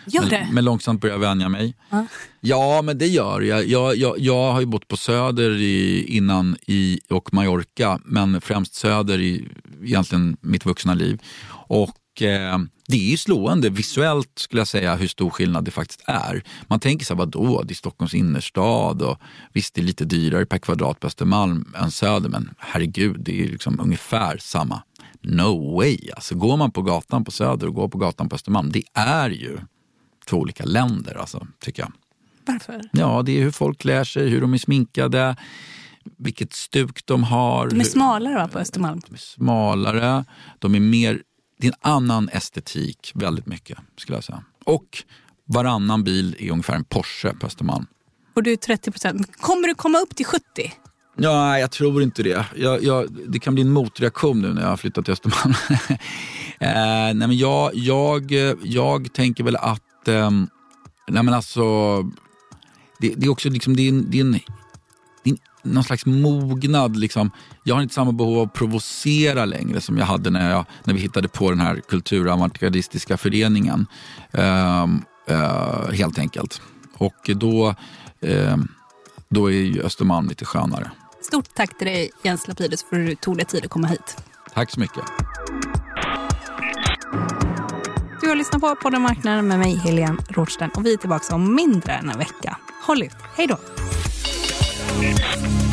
Gör det? Men, men långsamt börjar jag vänja mig. Ja. Ja, men det gör jag. Jag, jag, jag har ju bott på Söder i, innan i, och Mallorca, men främst Söder i egentligen mitt vuxna liv. Och eh, det är ju slående visuellt skulle jag säga hur stor skillnad det faktiskt är. Man tänker så här, vadå, det är Stockholms innerstad och visst det är lite dyrare per kvadrat på Östermalm än Söder, men herregud, det är liksom ungefär samma. No way! Alltså går man på gatan på Söder och går på gatan på Östermalm, det är ju två olika länder alltså, tycker jag. Varför? Ja, det är hur folk klär sig, hur de är sminkade, vilket stuk de har. De är smalare va, på Östermalm? De är smalare, de är mer, det är en annan estetik väldigt mycket skulle jag säga. Och varannan bil är ungefär en Porsche på Östermalm. Och du är 30 procent. Kommer du komma upp till 70? Ja, jag tror inte det. Jag, jag, det kan bli en motreaktion nu när jag har flyttat till Östermalm. [laughs] eh, nej, men jag, jag, jag tänker väl att, eh, nej men alltså, det, det är också liksom, det är en, det är en, någon slags mognad. Liksom. Jag har inte samma behov av att provocera längre som jag hade när, jag, när vi hittade på den här kulturavantgardistiska föreningen. Eh, eh, helt enkelt. Och då, eh, då är ju Östermalm lite skönare. Stort tack till dig Jens Lapidus för att du tog dig tid att komma hit. Tack så mycket. Du har lyssnat på Podden Marknaden med mig Helene Rothstein och vi är tillbaka om mindre än en vecka. Håll ut. Hej då! Thank you.